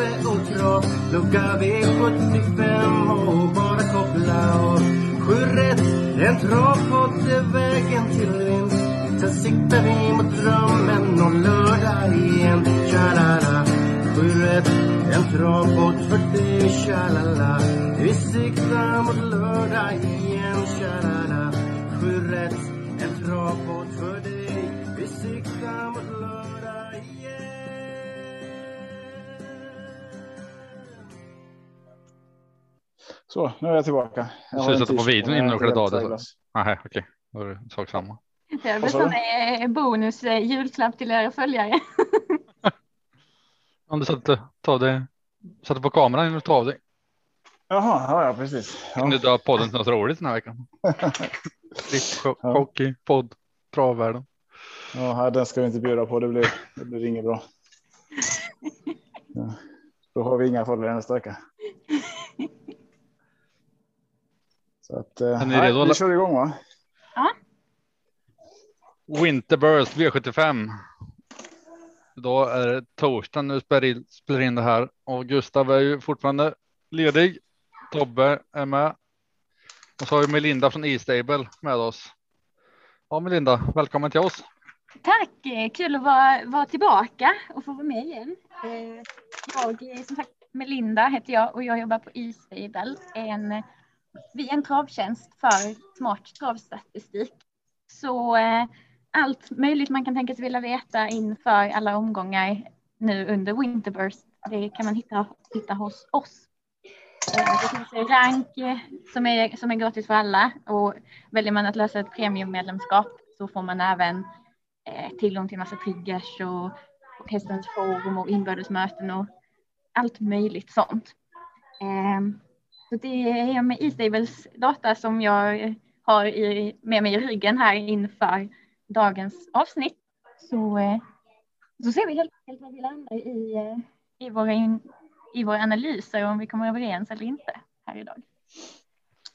kaffe och Trav Lucka V75 och bara koppla av Sju rätt, en travpott är vägen till vinst. Sen siktar vi mot drömmen om lördag igen. Tja-la-la. Sju rätt, en travpott för dig Tja-la-la. Vi siktar mot lördag igen. Tja-la-la. Sju rätt, Så, nu är jag tillbaka. Jag Du sätta på videon innan du sköt av det. färgglass. Nej, okej. Då är det sak samma. Det du? sån eh, bonus eh, julklapp till era följare. Om du satte, ta det, satte på kameran innan du tog av dig. Jaha, ja, ja precis. Kan du Ja. dra podden till något roligt den här veckan? Klipp, Ja. hockey, podd, travvärlden. Ja, här, den ska vi inte bjuda på. Det blir, det blir inget bra. Ja. Då har vi inga följare nästa vecka. Så att, eh, Är ni redo, vi kör igång va? Winterburst V75. Då är det torsdag nu spelar in, spelar in det här och Gustav är ju fortfarande ledig. Tobbe är med. Och så har vi Melinda från E-stable med oss. Ja, Melinda, välkommen till oss. Tack, kul att vara, vara tillbaka och få vara med igen. Eh, Jag, som sagt, Melinda heter jag och jag jobbar på E-stable. En, vi är en travtjänst för smart travstatistik. Så eh, allt möjligt man kan tänkas vilja veta inför alla omgångar nu under Winterburst, det kan man hitta, hitta hos oss. Eh, det finns en rank eh, som är, som är gratis för alla och väljer man att lösa ett premiummedlemskap så får man även eh, tillgång till massa triggers och, och hästens forum och inbördesmöten och allt möjligt sånt. Ehm, så det är med E-stables data som jag har i, med mig i ryggen här inför dagens avsnitt. Så, eh, så ser vi helt enkelt vad vi landar i, eh, i, våra in, i våra analyser om vi kommer överens eller inte här idag.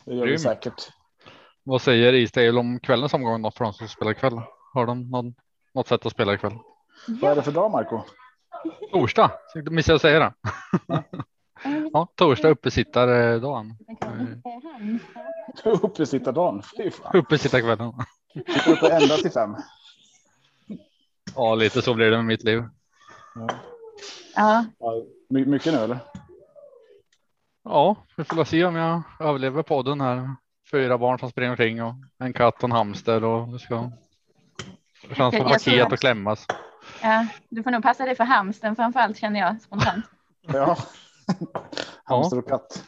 Det gör vi säkert. Vad säger E-stable om kvällens omgång då för de som spelar ikväll? Har de någon, något sätt att spela ikväll? Vad är det för dag Marco? Torsdag, missade jag säga det. Ja, torsdag uppesittardagen. Uppesittardagen. Fy fan. Uppesittarkvällen. Sitter uppe ända till fem. Ja, lite så blir det med mitt liv. Ja. ja, my- mycket nu eller? Ja, vi får se om jag överlever podden här. Fyra barn som springer omkring och en katt och en hamster och det ska. Det känns som paket att- att klämmas. ja, du får nog passa dig för hamsten framför allt känner jag spontant. Ja. Hamster och katt.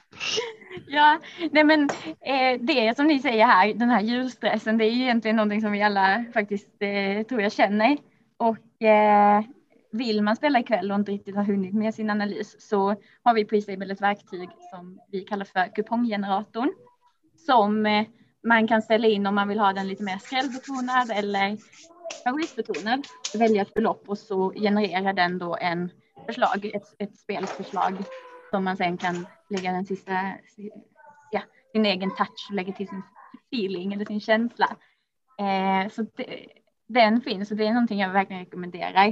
Ja, nej men eh, det som ni säger här, den här julstressen, det är ju egentligen någonting som vi alla faktiskt eh, tror jag känner. Och eh, vill man spela ikväll och inte riktigt har hunnit med sin analys så har vi på Isabel ett verktyg som vi kallar för kuponggeneratorn. Som eh, man kan ställa in om man vill ha den lite mer skrällbetonad eller favoritbetonad. Välja ett belopp och så genererar den då en förslag, ett, ett spelförslag som man sen kan lägga den sista, ja, sin egen touch och lägga till sin feeling eller sin känsla. Eh, så det, den finns och det är någonting jag verkligen rekommenderar.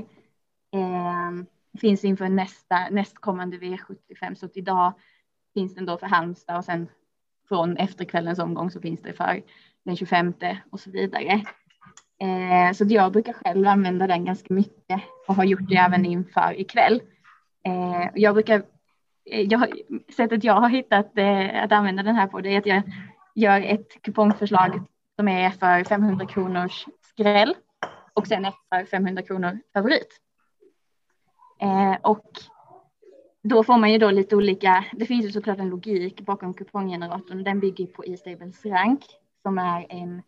Eh, finns inför nästa, nästkommande V75 så att idag finns den då för Halmstad och sen från efterkvällens omgång så finns det för den 25 och så vidare. Eh, så att jag brukar själv använda den ganska mycket och har gjort det även inför ikväll. Eh, jag brukar eh, jag, sättet jag har hittat eh, att använda den här på det är att jag gör ett kupongförslag som är för 500 kronors skräll och sen ett för 500 kronor favorit. Eh, och då får man ju då lite olika, det finns ju såklart en logik bakom kuponggeneratorn. och Den bygger på E-stables rank som är en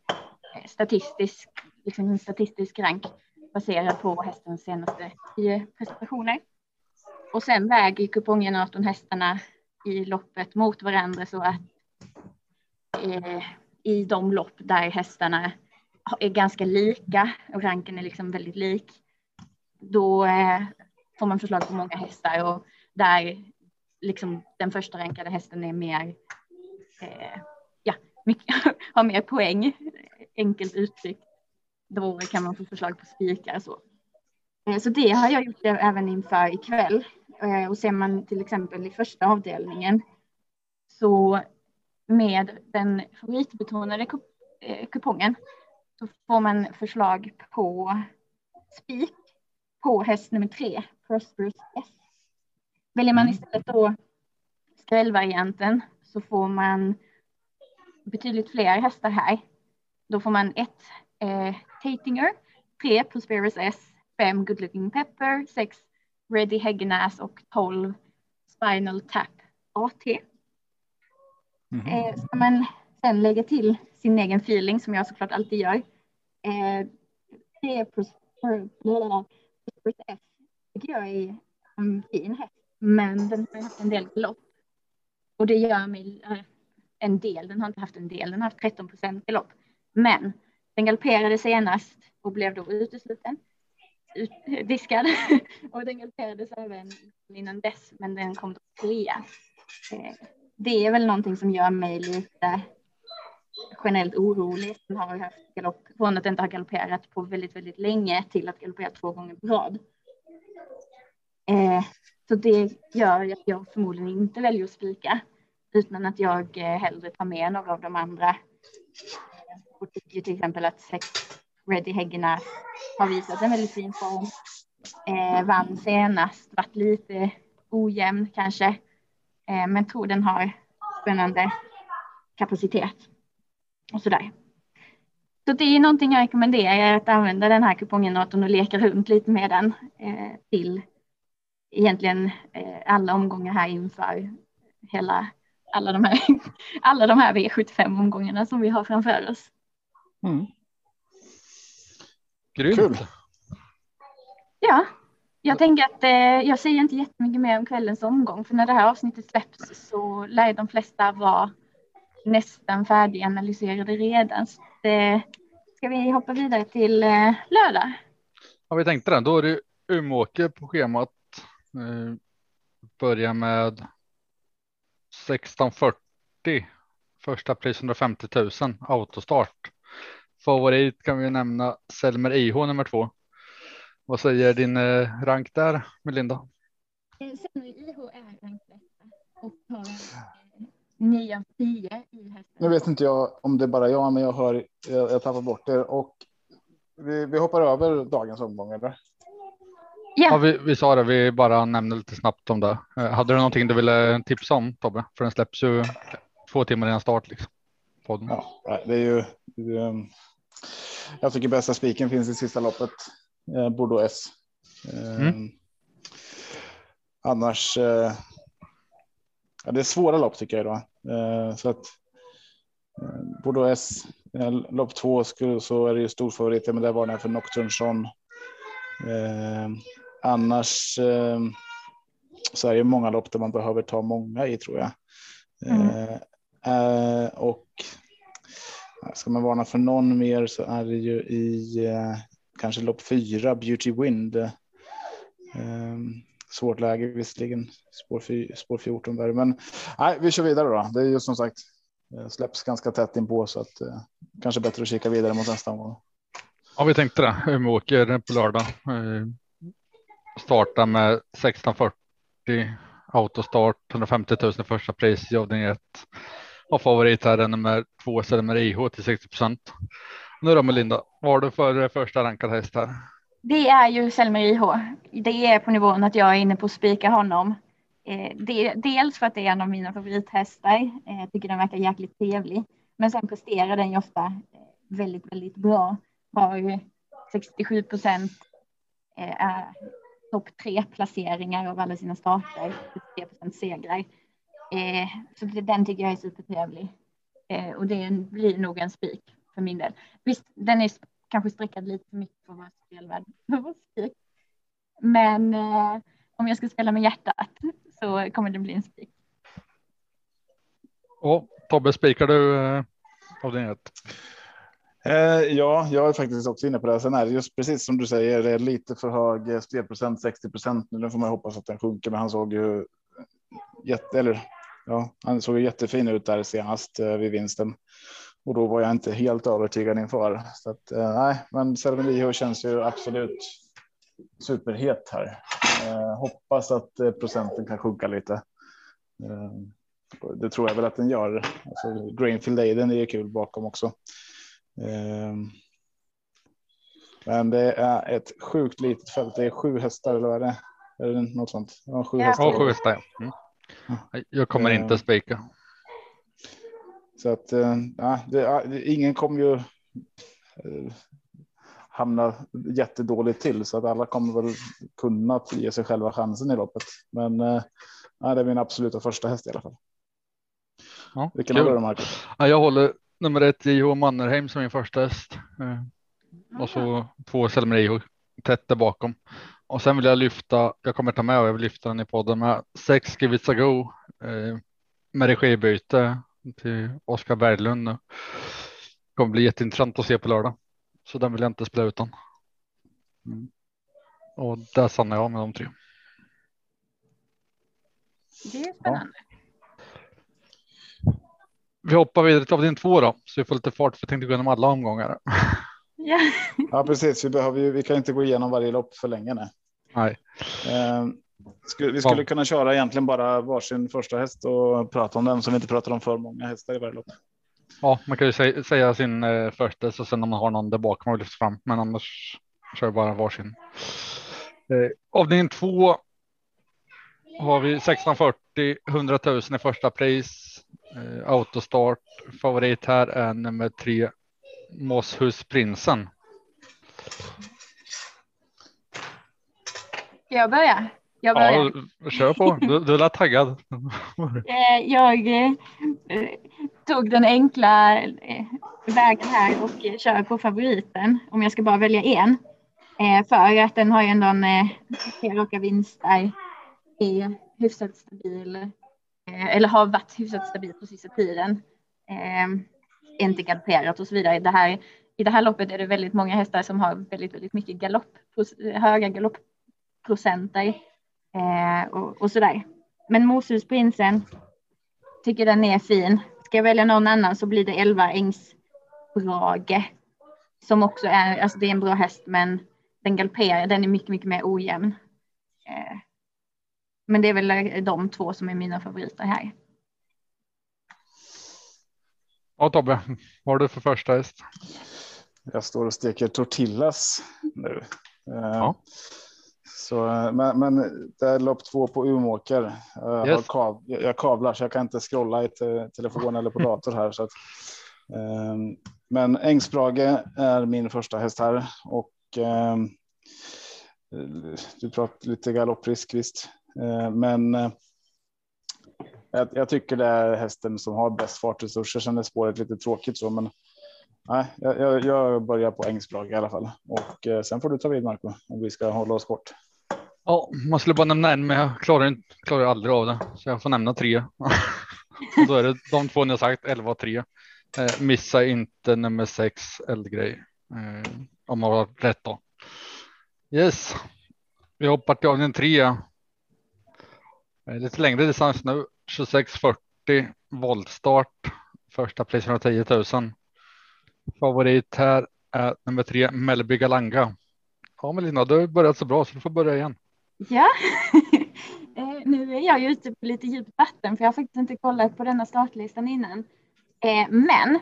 statistisk, liksom en statistisk rank baserad på hästens senaste tio prestationer. Och sen väger kuponggeneratorn hästarna i loppet mot varandra så att eh, i de lopp där hästarna är ganska lika och ranken är liksom väldigt lik. Då eh, får man förslag på många hästar och där liksom den första rankade hästen är mer, eh, ja, mycket, har mer poäng, enkelt uttryckt. Då kan man få förslag på spikar så. Eh, så det har jag gjort även inför ikväll. Eh, och ser man till exempel i första avdelningen så med den favoritbetonade eh, kupongen så får man förslag på spik på häst nummer tre, Prosperous S. Väljer man mm. istället då skrällvarianten så får man betydligt fler hästar här. Då får man ett eh, Tatinger, tre Prosperous S, fem Good Looking Pepper, sex Ready Häggenäs och tolv Spinal Tap AT. Mm -hmm. eh, ska man sen lägga till sin egen feeling som jag såklart alltid gör. Eh, tre Prosperous S tycker jag är en fin häst, men den har haft en del lopp. Och det gör mig eh, en del, den har inte haft en del, den har haft 13 procent i lopp. Men den galopperade senast och blev då utesluten, ut, diskad. och den galopperades även innan dess, men den kom då trea. Eh, det är väl någonting som gör mig lite generellt orolig som har haft galopp från att inte ha galopperat på väldigt, väldigt länge till att galoppera två gånger på rad. Eh, så det gör att jag förmodligen inte väljer att spika utan att jag eh, hellre tar med några av de andra. Och tycker till exempel att sex Ready Häggenäs har visat en väldigt fin form. Eh, vann senast, varit lite ojämn kanske, eh, men tror den har spännande kapacitet och så där. Så det är någonting jag rekommenderar att använda den här kupongen och leka runt lite med den eh, till egentligen eh, alla omgångar här inför hela alla de här, alla de här V75 omgångarna som vi har framför oss. Mm. Grymt. Kul. Ja, jag tänker att eh, jag säger inte jättemycket mer om kvällens omgång, för när det här avsnittet släpps så lär de flesta vara nästan färdiganalyserade redan. Så det, ska vi hoppa vidare till eh, lördag? Ja, vi tänkte det. Då är det Umeåker på schemat. Eh, börja med 1640. Första pris 150 000 autostart. Favorit kan vi nämna Selmer IH nummer två. Vad säger din eh, rank där Melinda? Eh, Selmer IH är ranketta och har 9 av 10 i hästen. Nu vet inte jag om det är bara jag, men jag hör jag, jag tappar bort det och vi, vi hoppar över dagens omgång eller? Ja, ja vi, vi, sa det. Vi bara nämnde lite snabbt om det. Eh, hade du någonting du ville tipsa om Tobbe? För den släpps ju två timmar innan start. Liksom, podden. Ja, det är ju. Um, jag tycker bästa spiken finns i sista loppet. Eh, Bordeaux S. Um, mm. Annars. Uh, ja, det är svåra lopp tycker jag då. Uh, så att. Bordeaux S. lopp två skulle, så är det ju stor favorit, men det var den för Nocturne Son. Annars eh, så är det många lopp där man behöver ta många i tror jag. Mm. Eh, eh, och ska man varna för någon mer så är det ju i eh, kanske lopp fyra, Beauty Wind. Eh, svårt läge visserligen, spår, spår 14 där, men nej, vi kör vidare då. Det är ju som sagt eh, släpps ganska tätt inpå så att eh, kanske bättre att kika vidare mot nästa omgång. Ja, vi tänkte det. Umeåker på lördag eh, starta med 1640 autostart 150 000 första pris i avdelning 1 och favorit här är nummer två Selmer IH till 60 procent. Nu då Melinda, vad har du för eh, första rankad häst här? Det är ju Selmer IH. Det är på nivån att jag är inne på att spika honom. Eh, det, dels för att det är en av mina favorithästar. Eh, jag eh, tycker den verkar jäkligt trevlig. Men sen presterar den ju ofta eh, väldigt, väldigt bra. Har 67 procent topp tre placeringar av alla sina starter, 73% segrar. Eh, så den tycker jag är supertrevlig. Eh, och det blir nog en spik för min del. Visst, den är kanske sträckad lite för mycket för att vara spelvärd. Men eh, om jag ska spela med hjärtat så kommer det bli en spik. Och Tobbe, spikar du eh, avdelning ett? Eh, ja, jag är faktiskt också inne på det. Sen är det just precis som du säger, det är lite för hög spelprocent, 60 procent. Nu får man hoppas att den sjunker, men han såg ju jätte, eller ja, han såg jättefin ut där senast eh, vid vinsten och då var jag inte helt övertygad inför. Så att eh, nej, men Cervelio känns ju absolut superhet här. Eh, hoppas att eh, procenten kan sjunka lite. Eh, det tror jag väl att den gör. Alltså, Grainfield Aiden är ju kul bakom också. Eh, men det är ett sjukt litet fält. Det är sju hästar eller vad är det? Är det något sånt? Ja, sju hästar. Ja, sju hästar. Mm. Jag kommer inte eh. spika. Så att ja, det, ingen kommer ju hamna jättedåligt till så att alla kommer väl kunna ge sig själva chansen i loppet. Men ja, det är min absoluta första häst i alla fall. Ja, Vilken håller du Marcus? Ja, jag håller nummer ett JH Mannerheim som min första häst. Och så två Selmer tätt där bakom. Och sen vill jag lyfta, jag kommer ta med och jag vill lyfta den i podden med sex Give Go eh, med regibyte till Oskar Berglund. Det kommer bli jätteintressant att se på lördag. Så den vill jag inte spela utan. Mm. Och där stannar jag med de tre. Det är spännande. Ja. Vi hoppar vidare till avdelning två då, så vi får lite fart för jag tänkte gå igenom alla omgångar. Ja, ja precis. Vi behöver ju, vi kan inte gå igenom varje lopp för länge nu. Nej. Eh, vi skulle kunna köra egentligen bara varsin första häst och prata om den som vi inte pratar om för många hästar i varje lopp. Ja, man kan ju säga, säga sin eh, första så sen om man har någon där bakom och lyfter fram, men annars kör bara varsin. Eh, avdelning två har vi 1640 100 000 i första pris. Eh, autostart. Favorit här är nummer tre Moshusprinsen. Ska jag börja? Jag börjar. Ja, kör på. Du, du är taggad. Eh, jag eh, tog den enkla eh, vägen här och kör på favoriten om jag ska bara välja en. För att den har ju ändå en raka vinster, är hyfsat stabil eller har varit hyfsat stabil på sista tiden. Inte galopperat och så vidare. Det här, I det här loppet är det väldigt många hästar som har väldigt, väldigt mycket galopp, höga galoppprocenter eh, och, och sådär. Men Moshusprinsen tycker den är fin. Ska jag välja någon annan så blir det 11 Ängsbrage som också är, alltså det är en bra häst, men den galopperar, den är mycket, mycket mer ojämn. Eh, men det är väl de två som är mina favoriter här. Ja, Tobbe, vad har du för första häst? Jag står och steker tortillas nu. Eh, ja. Så, eh, men, men det är lopp två på Umeåker. Jag, yes. kav, jag kavlar så jag kan inte scrolla i te, telefon eller på dator här. Så att, um, men Ängsbrage är min första häst här och um, du pratar lite galopprisk visst, uh, men jag, jag, tycker det är hästen som har bäst fartresurser. Sen är spåret lite tråkigt så, men nej, jag, jag börjar på Ängsbrage i alla fall och eh, sen får du ta vid Marco om vi ska hålla oss kort. Ja, man skulle bara nämna en, men jag klarar, inte, klarar aldrig av det, så jag får nämna tre. och då är det de två ni har sagt, 11 och 3. Eh, missa inte nummer 6 eldgrej. Eh, om man har rätt då. Yes, vi hoppar till avdelning 3. Eh, lite längre distans nu, 2640 voltstart. Första pris 110 000. Favorit här är nummer tre, Melby Galanga. Ja, Melina, du har börjat så bra så du får börja igen. Ja, eh, nu är jag ju ute på lite djupt vatten för jag har faktiskt inte kollat på denna startlistan innan. Eh, men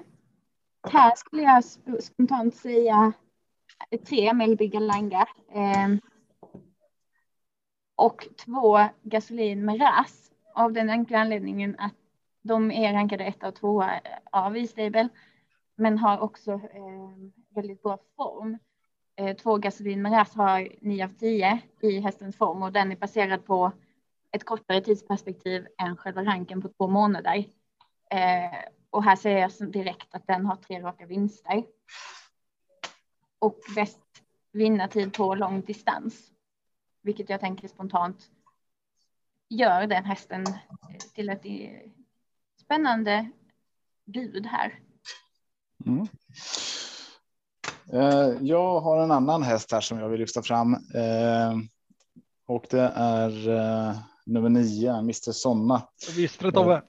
här skulle jag spontant säga tre Melby Galanga eh, och två Gasolin med RAS av den enkla anledningen att de är rankade ett och två av E-stable men har också ehm, väldigt bra form. Eh, två gasolin Maras har 9 av 10 i hästens form och den är baserad på ett kortare tidsperspektiv än själva ranken på två månader. Eh, och här ser jag direkt att den har tre raka vinster. Och bäst vinnartid på lång distans. Vilket jag tänker spontant gör den hästen till ett eh, spännande bud här. Mm. Eh, jag har en annan häst här som jag vill lyfta fram. Eh, och det är eh, nummer nio, Mr Sonna. Visste det Tobbe?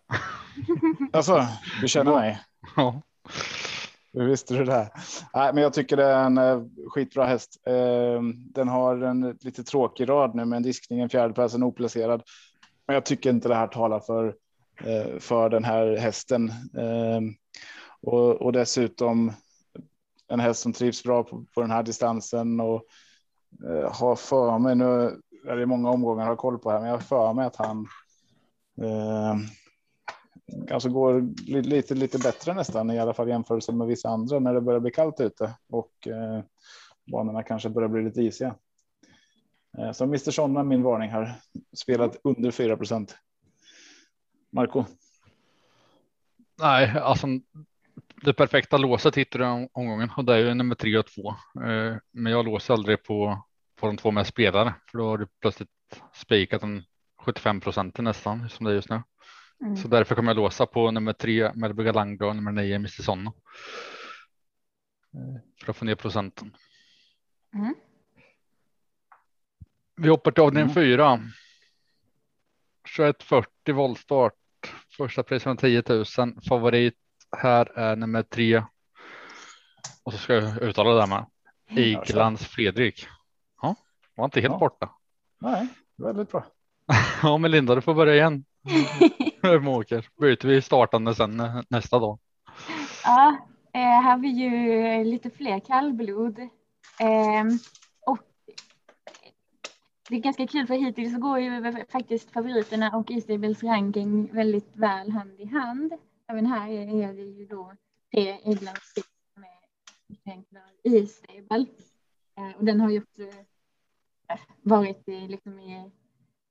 Alltså, du känner mig? Ja. Hur visste du det? Nej, men jag tycker det är en eh, skitbra häst. Eh, den har en lite tråkig rad nu med en diskning, en fjärdeplats, en oplacerad. Men jag tycker inte det här talar för eh, för den här hästen ehm, och, och dessutom en häst som trivs bra på, på den här distansen och eh, har för mig nu är det många omgångar jag har koll på här, men jag har för mig att han eh, kanske går lite, lite bättre nästan i alla fall jämförelse med vissa andra när det börjar bli kallt ute och eh, banorna kanske börjar bli lite isiga. Eh, så Mr. Sonna min varning här spelat under 4 procent. Marco. Nej, alltså det perfekta låset hittar du omgången och det är ju nummer tre och två. Eh, men jag låser aldrig på, på de två med spelare för då har du plötsligt spikat en 75 procent nästan som det är just nu. Mm. Så därför kommer jag låsa på nummer tre Melby Galango och nummer nio Mr Sonna. Eh, för att få ner procenten. Mm. Vi hoppar till avdelning mm. fyra. 2140 voltstart. Första pris från 10 000. Favorit här är nummer tre. Och så ska jag uttala det där med. Iglands Fredrik. Ja, var inte helt ja. borta. Nej, väldigt bra. ja, men Linda, du får börja igen. Måker. Byter vi startande sen nästa dag. Ja, eh, här har vi ju lite fler kallblod. Eh, det är ganska kul för hittills så går ju faktiskt favoriterna och Istables ranking väldigt väl hand i hand. Även här är det ju då tre Englands som är E-stable. Eh, och den har ju också eh, varit liksom i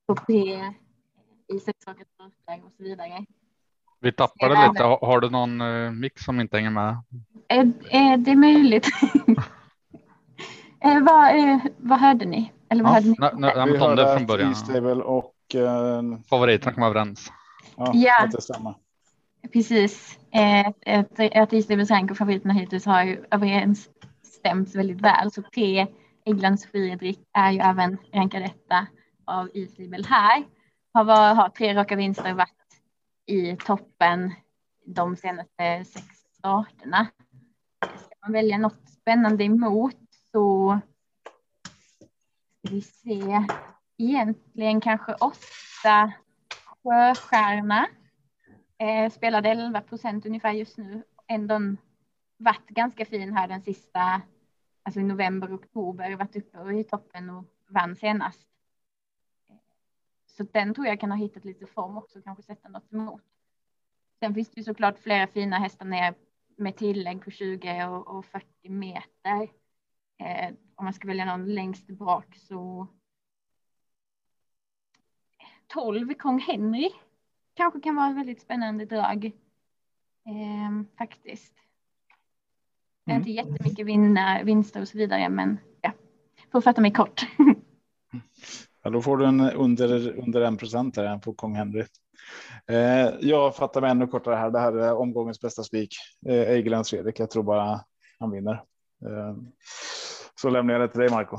topp tre i sexåkers och så vidare. Vi tappade lite. Har, du någon uh, mix som inte hänger med? Är, är det möjligt? eh, vad, eh, vad hörde ni? Eller vad ja, hörde ni? Nej, vi hörde från början. Stable och uh, favoriterna kom överens. Ja, ja. det stämmer. Precis. Eh, ett, ett Isabels rank och favoriterna hittills har ju överensstämt väldigt väl. Så tre Eglands Fredrik är ju även rankad etta av Isabel här har, har tre raka vinster varit i toppen de senaste sex starterna. Ska man välja något spännande emot så vi se. Egentligen kanske åtta sjöstjärna. Eh, spelade 11 procent ungefär just nu. Ändå varit ganska fin här den sista, alltså i november, oktober, varit uppe i toppen och vann senast. Så den tror jag kan ha hittat lite form också, kanske sätta något emot. Sen finns det ju såklart flera fina hästar ner med tillägg på 20 och, och 40 meter. Eh, om man ska välja någon längst bak så 12 Kong Henry kanske kan vara ett väldigt spännande drag. Eh, faktiskt. Det är mm. inte jättemycket vinna, vinster och så vidare, men ja, att fatta mig kort. Ja, då får du en under under en procent här på Kong Henry. Eh, jag fattar mig ännu kortare här. Det här är omgångens bästa spik. Eh, Egelands Fredrik. Jag tror bara han vinner. Eh, så lämnar jag det till dig, Marco.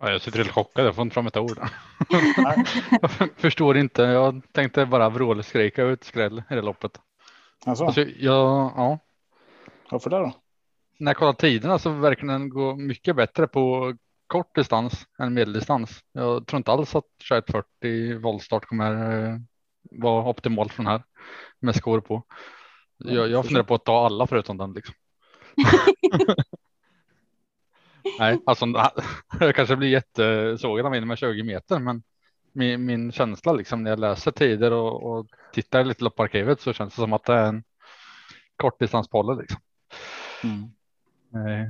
Ja, jag sitter helt chockad. Jag får inte fram ett ord. jag förstår inte. Jag tänkte bara vrålskrika ut skräll i det loppet. Alltså? Alltså, jag, ja. Varför det då? När jag kollar tiderna så verkar den gå mycket bättre på kort distans än medeldistans. Jag tror inte alls att 2140 voltstart kommer eh, vara optimalt från här med skor på. Jag, jag funderar på att ta alla förutom den liksom. Nej, alltså jag kanske blir jättesågad av med 20 meter, men min, min känsla liksom när jag läser tider och, och tittar lite på arkivet så känns det som att det är en kortdistanspolle liksom. Mm. Eh,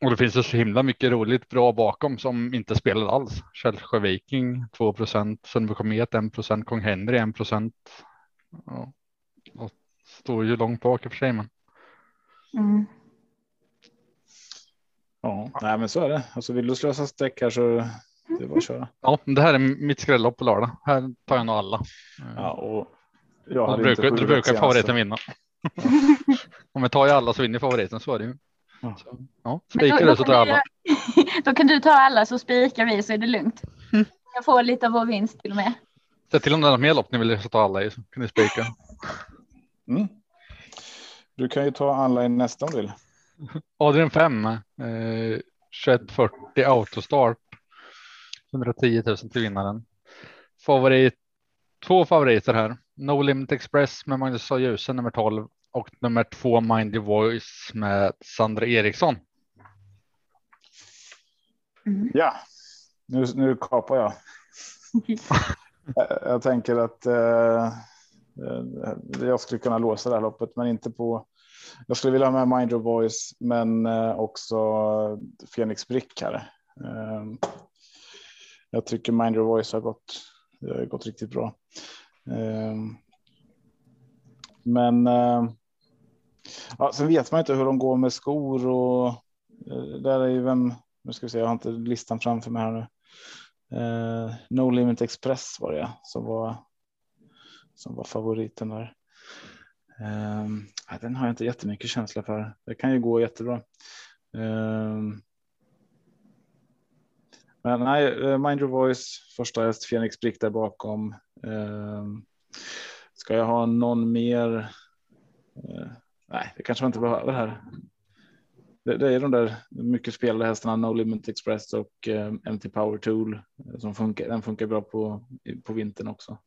och det finns så himla mycket roligt bra bakom som inte spelade alls. Källsjö Viking 2 procent, Sundby Komet 1 procent, Kong Henry 1 procent. Ja, och står ju långt bak i och för sig. Men... Mm. Nej, men så är det. Alltså vill du slösa streck här så Det är bara att köra. Ja, det här är mitt skrällopp på lördag. Här tar jag nog alla. Ja, och jag Då hade brukar, inte då brukar favoriten vinna. Om jag tar ju alla så vinner favoriten, så är det ju. Ja. Så, ja, spikar du så tar jag alla. Då kan du ta alla så spikar vi så är det lugnt. Mm. Jag får lite av vår vinst till och med. Säg till om det är något mer lopp ni vill så ta alla i så kan ni spika. Mm. Du kan ju ta alla i nästa om du vill. Adrian 5. Eh, 2140 autostart. 110 000 till vinnaren. Favorit. Två favoriter här. No Limit Express med Magnus A. Djuse nummer 12 och nummer två Mind Your Voice med Sandra Eriksson. Mm. Ja, nu, nu kapar jag. jag. Jag tänker att eh, eh, jag skulle kunna låsa det här loppet, men inte på. Jag skulle vilja ha med Mind Your Voice, men eh, också Phoenix Brick här. Eh, jag tycker Mind Your Voice har gått, har gått riktigt bra. Men ja, sen vet man inte hur de går med skor och där är ju vem. Nu ska vi se, jag har inte listan framför mig här nu. Eh, no Limit Express var det som var som var favoriten där. Ehm, den har jag inte jättemycket känsla för. Det kan ju gå jättebra. Ehm, men nej, eh, Mind Your Voice, första häst, Fenix Brick där bakom. Ehm, ska jag ha någon mer? Eh, nej, det kanske man inte behöver här. Det, det är de där mycket spelade hästarna, No Limit Express och eh, MT Power Tool som funkar. Den funkar bra på, på vintern också.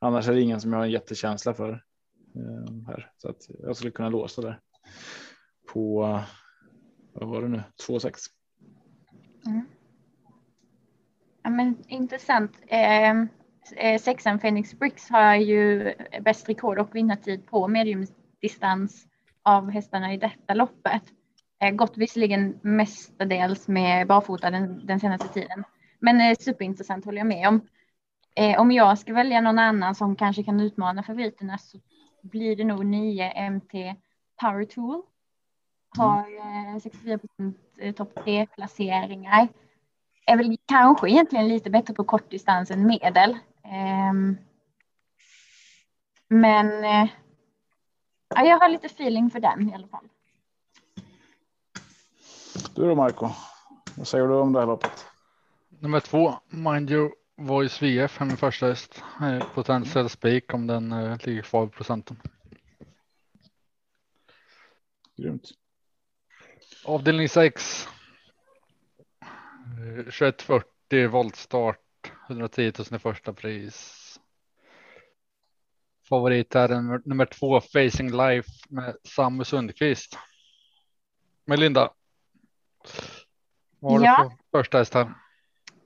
Annars är det ingen som jag har en jättekänsla för Ehm, här så att jag skulle kunna låsa där på. Vad var det nu? 2,6. Mm. Ja, men intressant. Ehm, eh, sexan Phoenix Bricks har ju bäst rekord och vinnartid på mediumdistans av hästarna i detta loppet. Eh, gått visserligen mestadels med barfota den, den senaste tiden. Men eh, superintressant håller jag med om. Eh, om jag ska välja någon annan som kanske kan utmana favoriterna så blir det nog 9 MT Power Tool. Har eh, 64 procent eh, topp 3 placeringar. Är väl kanske egentligen lite bättre på kortdistans än medel. Ehm, men eh, ja, jag har lite feeling för den i alla fall. Du då Marco? Vad säger du om det här loppet? Nummer två, Mind Your Voice VF, är min första häst. Eh, Potential spik om den eh, ligger kvar på procenten. Grymt. Avdelning 6. Eh, 2140 voltstart. 110 000 i första pris. Favorit är nummer, nummer två Facing Life med Samu Sundqvist. Melinda. Vad har Ja. du för första häst här?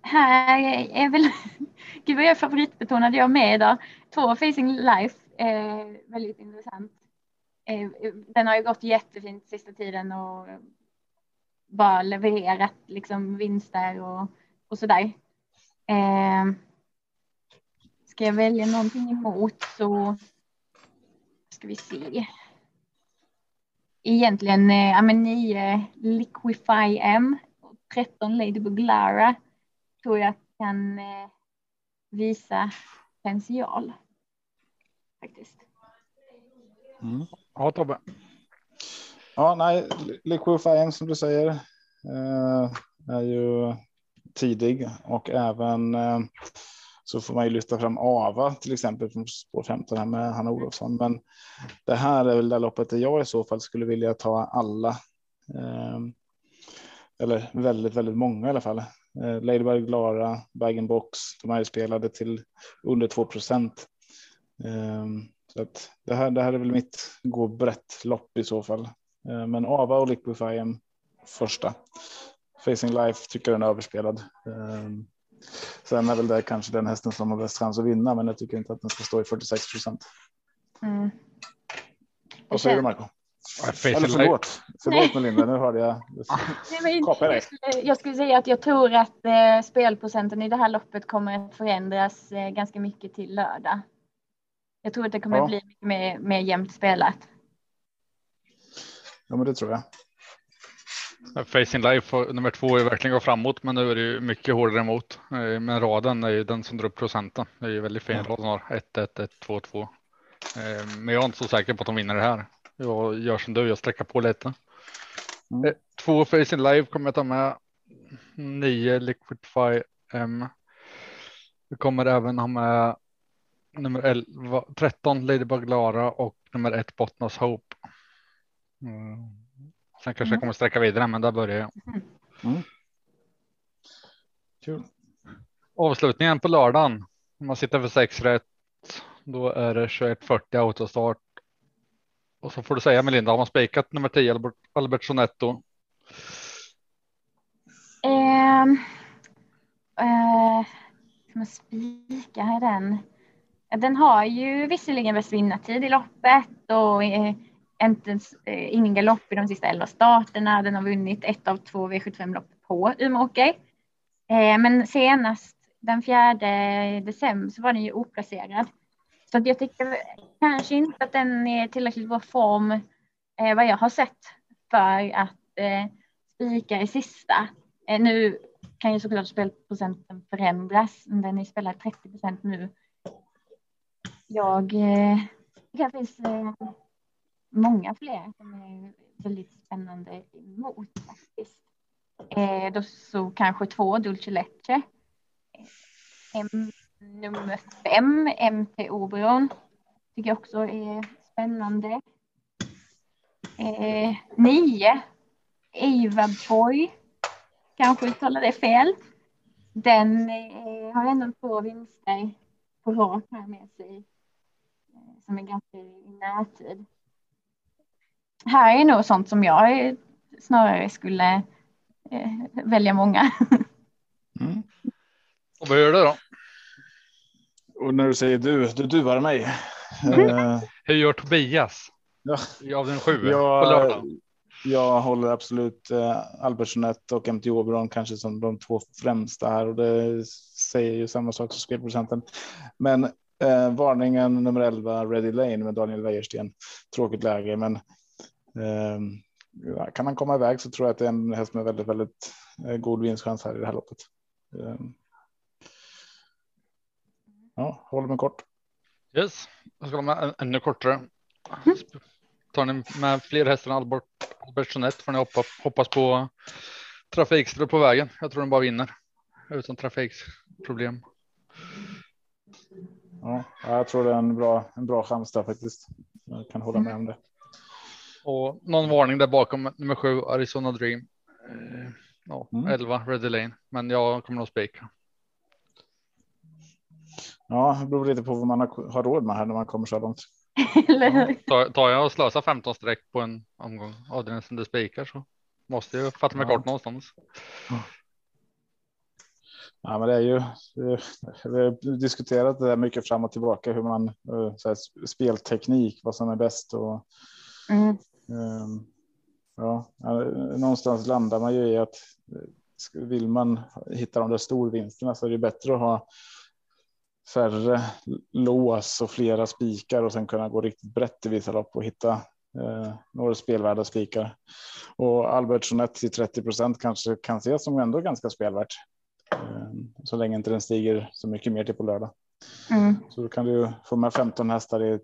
Här är väl, gud vad jag är favoritbetonad jag med idag. Två Facing Life, eh, väldigt intressant. Eh, den har ju gått jättefint sista tiden och bara levererat liksom vinster och, och sådär. Eh, ska jag välja någonting emot så ska vi se. Egentligen eh, ja, men 9 Liquify M och 13 Ladybug Lara tror jag kan eh, visa potential. Faktiskt. Mm. Ja, Tobbe. Ja, nej, Liquifying som du säger eh, är ju tidig och även eh, så får man ju lyfta fram Ava till exempel från spår 15 här med Hanna Olofsson. Men det här är väl det loppet där jag i så fall skulle vilja ta alla. Eh, eller väldigt, väldigt många i alla fall. Eh, Ladybug, Lara, Bag Box. De här är spelade till under 2 procent. Eh, så att det här, det här är väl mitt gå brett lopp i så fall. Eh, Men Ava och Liquify första. Facing Life tycker den är överspelad. Ehm, Sen är väl det kanske den hästen som har bäst chans att vinna, men jag tycker inte att den ska stå i 46 procent. Mm. Vad säger du Marco? Eller förlåt, förlåt Melinda, nu hörde jag. Nej, men jag skulle, jag skulle säga att jag tror att eh, spelprocenten i det här loppet kommer att förändras eh, ganska mycket till lördag. Jag tror att det kommer Ja. att bli mycket mer, mer jämnt spelat. Ja, men det tror jag. Facing Life nummer två är verkligen gå framåt, men nu är det ju mycket hårdare emot. Eh, men raden är ju den som drar upp procenten. Det är ju väldigt fin rad. Har 1, 1, 1, 2, 2. Men jag är inte så säker på att de vinner det här. Jag gör som du, jag sträcker på lite. Mm. Eh, två Facing Live kommer jag ta med. Nio Liquidify M. Vi kommer även ha med nummer 11, 13 Ladybug Lara och nummer 1 Bottnas Hope. Mm. Sen kanske mm. jag kommer sträcka vidare, men där börjar jag. Mm. Kul. Avslutningen på lördagen. Om man sitter för sex rätt, då är det 21.40 autostart. Och så får du säga Melinda, har man spikat nummer 10 Albert, Albert Sonetto? Ehm, eh, eh, man spika den? Den har ju visserligen bäst vinnartid i loppet och eh, inte, eh, ingen galopp i de sista elva starterna. Den har vunnit ett av två V75 lopp på Umeåker. Eh, men senast den 4 december så var den ju oplacerad. Så jag tycker kanske inte att den är tillräckligt bra form eh, vad jag har sett för att eh, spika i sista. Eh, nu kan ju såklart spelprocenten förändras, men den är spelad 30 procent nu. Jag, eh, det finns många fler som är väldigt spännande emot faktiskt. Eh, då så kanske två Dulce Lecce nummer fem, MT Oberon, tycker jag också är spännande. Eh, nio, Eva Boy, kanske uttalar det fel. Den eh, har ändå två vinster på rak här med sig eh, som är ganska i närtid här är nog sånt som jag eh, snarare skulle eh, välja många. Mm. Och vad gör du då? Och när du säger du, du duvar mig. Mm. Uh, Hur gör Tobias? Ja. Av den sju jag, på lördag? Jag håller absolut uh, Albert Jeanette och MT Oberon kanske som de två främsta här och det säger ju samma sak som spelprocenten. Men uh, varningen nummer 11 Ready Lane med Daniel Wäjersten. Tråkigt läge, men Ehm, kan han komma iväg så tror jag att det är en häst med väldigt, väldigt eh, god vinstchans här i det här loppet. Ja, håller mig kort. Yes, jag ska ha med ännu kortare. Mm. Tar ni med fler hästar än Albert, Albert Jeanette får ni hoppa, hoppas på trafikstrul på vägen. Jag tror den bara vinner utan trafikproblem. Ja, jag tror det är en bra, en bra chans där faktiskt. Jag kan hålla med om det. Och någon varning där bakom nummer sju Arizona Dream. Eh, ja, mm. 11 Ready Lane, men jag kommer nog spika. Ja, det beror lite på vad man har, råd med här när man kommer så långt. tar, tar jag och slösar 15 streck på en omgång av den som det spikar så måste jag fatta mig ja. kort någonstans. Ja, men det är ju. Vi har diskuterat det där mycket fram och tillbaka hur man eh, så här, spelteknik, vad som är bäst och mm. Ehm, ja, någonstans landar man ju i att eh, vill man hitta de där storvinsterna så är det bättre att ha färre lås och flera spikar och sen kunna gå riktigt brett i vissa lopp och hitta eh, några spelvärda spikar. Och Albert Jeanette till 30 procent kanske kan ses som ändå ganska spelvärt. Eh, så länge inte den stiger så mycket mer till på lördag. Mm. Så då kan du få med 15 hästar i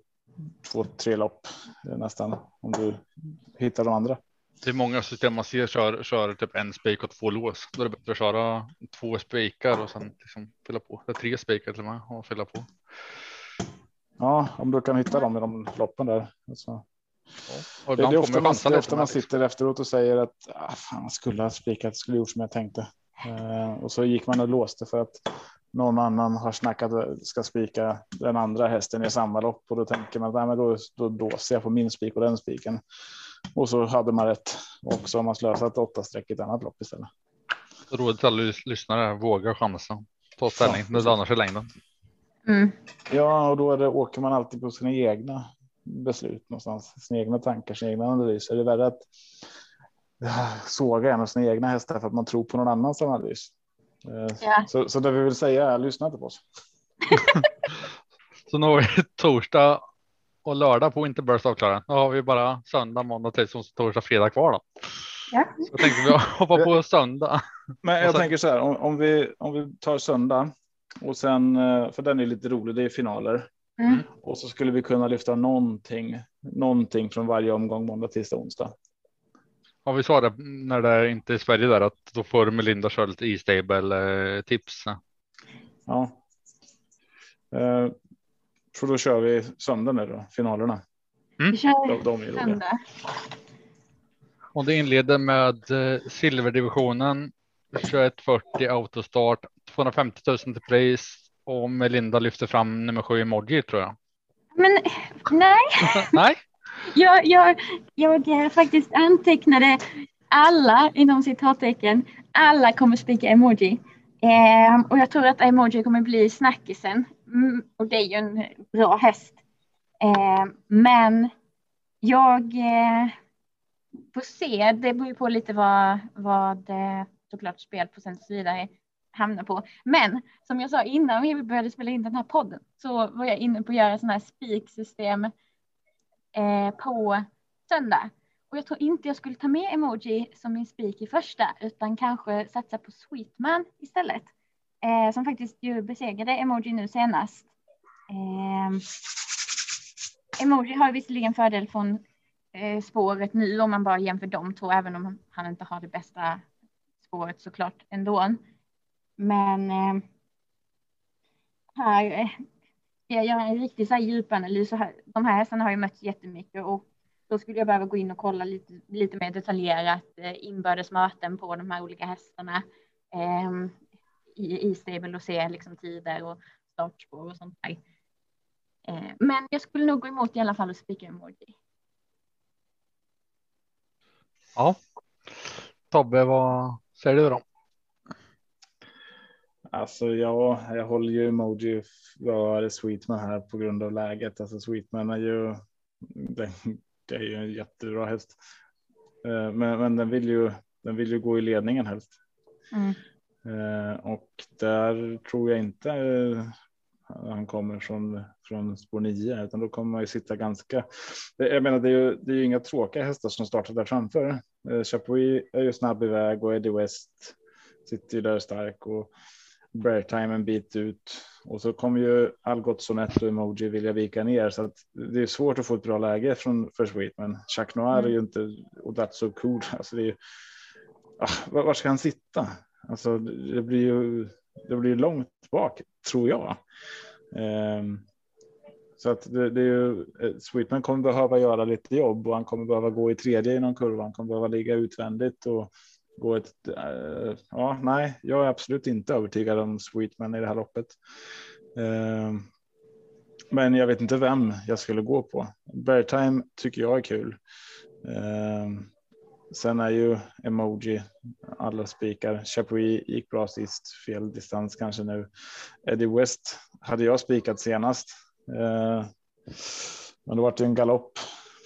två, tre lopp eh, nästan om du hittar de andra. Det är många system man ser kör, kör typ en spik och två lås. Då är det bättre att köra två spikar och sen liksom fylla på. Det är tre spikar till och med och fylla på. Ja, om du kan hitta dem i de loppen där. Alltså. Ja, det, det är ofta man, det ofta man sitter efteråt och säger att ah, fan, skulle ha spikat, skulle gjort som jag tänkte. Eh, och så gick man och låste för att någon annan har snackat ska spika den andra hästen i samma lopp och då tänker man att då, då, då ser jag på min spik och den spiken. Och så hade man rätt och så har man slösat åtta streck i ett annat lopp istället. Rådet till alla lyssnare, våga chansa. Ta ställning, ja, det lönar sig längden. Mm. Ja, och då är det, åker man alltid på sina egna beslut någonstans, sina egna tankar, sina egna analyser. Det är värre att såga en av sina egna hästar för att man tror på någon annans analys. Eh, ja. Så, så det vi vill säga är lyssna inte på oss. så nu har vi torsdag och lördag på inte Burst avklara. Då har vi bara söndag, måndag, tisdag, torsdag, fredag kvar då. Ja. Jag tänkte vi hoppar på söndag. Men jag så- tänker så här, om, om, vi, om vi tar söndag och sen, eh, för den är lite rolig, det är finaler. Mm. Och så skulle vi kunna lyfta någonting, någonting från varje omgång måndag, tisdag, onsdag. Ja, vi sa det när det är inte är Sverige där att då får Melinda köra lite e-stable eh, tips. Ja. Så då kör vi söndag nu då, finalerna. Vi kör De, de är roliga. söndag. Och det inleder med eh, silverdivisionen 2140 autostart 250 000 till pris och Melinda lyfter fram nummer sju emoji tror jag. Men nej, Nej, jag, jag, jag faktiskt antecknade alla inom citattecken. Alla kommer spika emoji. Eh, och jag tror att emoji kommer bli snackisen. Mm, och det är ju en bra häst. Eh, men jag eh, får se. Det beror ju på lite vad, vad eh, såklart spelprocent och så vidare hamnar på. Men som jag sa innan vi började spela in den här podden så var jag inne på att göra sådana här spiksystem eh, på söndag. Och jag tror inte jag skulle ta med emoji som min spik i första utan kanske satsa på Sweetman istället. Eh, som faktiskt ju besegrade emoji nu senast. Eh, emoji har visserligen fördel från eh, spåret nu om man bara jämför de två även om han inte har det bästa spåret såklart ändå. Men eh, här eh, jag gör en riktig så här djupanalys. Så här, de här hästarna har ju mötts jättemycket och då skulle jag behöva gå in och kolla lite, lite mer detaljerat eh, inbördes möten på de här olika hästarna eh, i, i stable och se liksom tider och startspår och sånt där. Eh, men jag skulle nog gå emot i alla fall och spika emoji. ja. Tobbe, vad säger du då? Alltså ja, jag håller ju emoji för Sweetman här på grund av läget. Alltså Sweetman är ju, det, det är ju en jättebra häst. Eh, Men, men den vill ju, den vill ju gå i ledningen helst. Mm. Eh, och där tror jag inte eh, han kommer från, från spår 9 utan då kommer man ju sitta ganska. Det- Jag menar, det är ju, det är ju inga tråkiga hästar som startar där framför. Eh, Chapuis är ju snabb iväg och Eddie West sitter ju där stark och Bear Time en bit ut och så kommer ju Algot Sonett och Emoji vilja vika ner så att det är svårt att få ett bra läge från för Sweetman. Chuck Noir är ju inte och so cool. Alltså det är ju, ah, var, var ska han sitta? Alltså det blir ju det blir långt bak tror jag. Um, så att det, det är ju eh, Sweetman kommer behöva göra lite jobb och han kommer behöva gå i tredje i någon kurva. Han kommer behöva ligga utvändigt och gå ett. Uh, ja, nej, jag är absolut inte övertygad om Sweetman i det här loppet. Ehm, men jag vet inte vem jag skulle gå på. Beartime tycker jag är kul. Ehm, sen är ju emoji alla spikar. Chapuis gick bra sist, fel distans kanske nu. Eddie West hade jag spikat senast. Eh, men det var det en galopp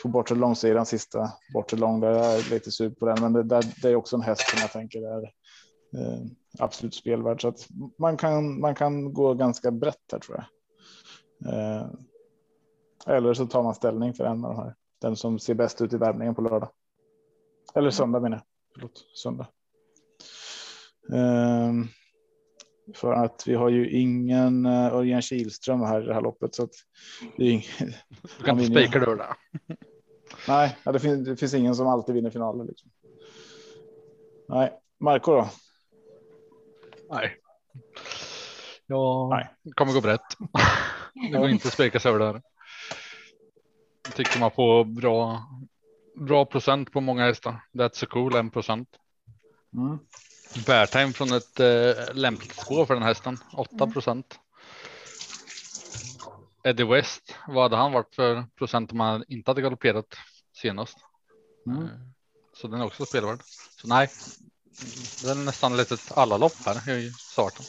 på bortre långsidan sista bortre lång. Där jag är lite sur på den, men det, där, det är också en häst som jag tänker är eh, absolut spelvärd. Så att man kan, man kan gå ganska brett här tror jag. Eh, eller så tar man ställning för en av de här. Den som ser bäst ut i värmningen på lördag. Eller söndag menar jag. Förlåt, söndag. Ehm, för att vi har ju ingen uh, Örjan Kihlström här i det här loppet så att det är ing... Du kan inte spika du det. Nej, ja, det, finns, det finns ingen som alltid vinner finaler. Liksom. Nej, Marco då? Nej. Jag Nej. kommer gå brett. Det går inte att spika sig över där. Tycker man får bra, bra procent på många hästar. That's so cool, en procent. Mm. Beartime från ett eh, lämpligt spår för den hästen, 8 procent. Eddie West, vad hade han varit för procent om han inte hade galopperat senast? Mm. Eh, Så den är också spelvärd. Så nej, det är nästan lite alla lopp här i starten.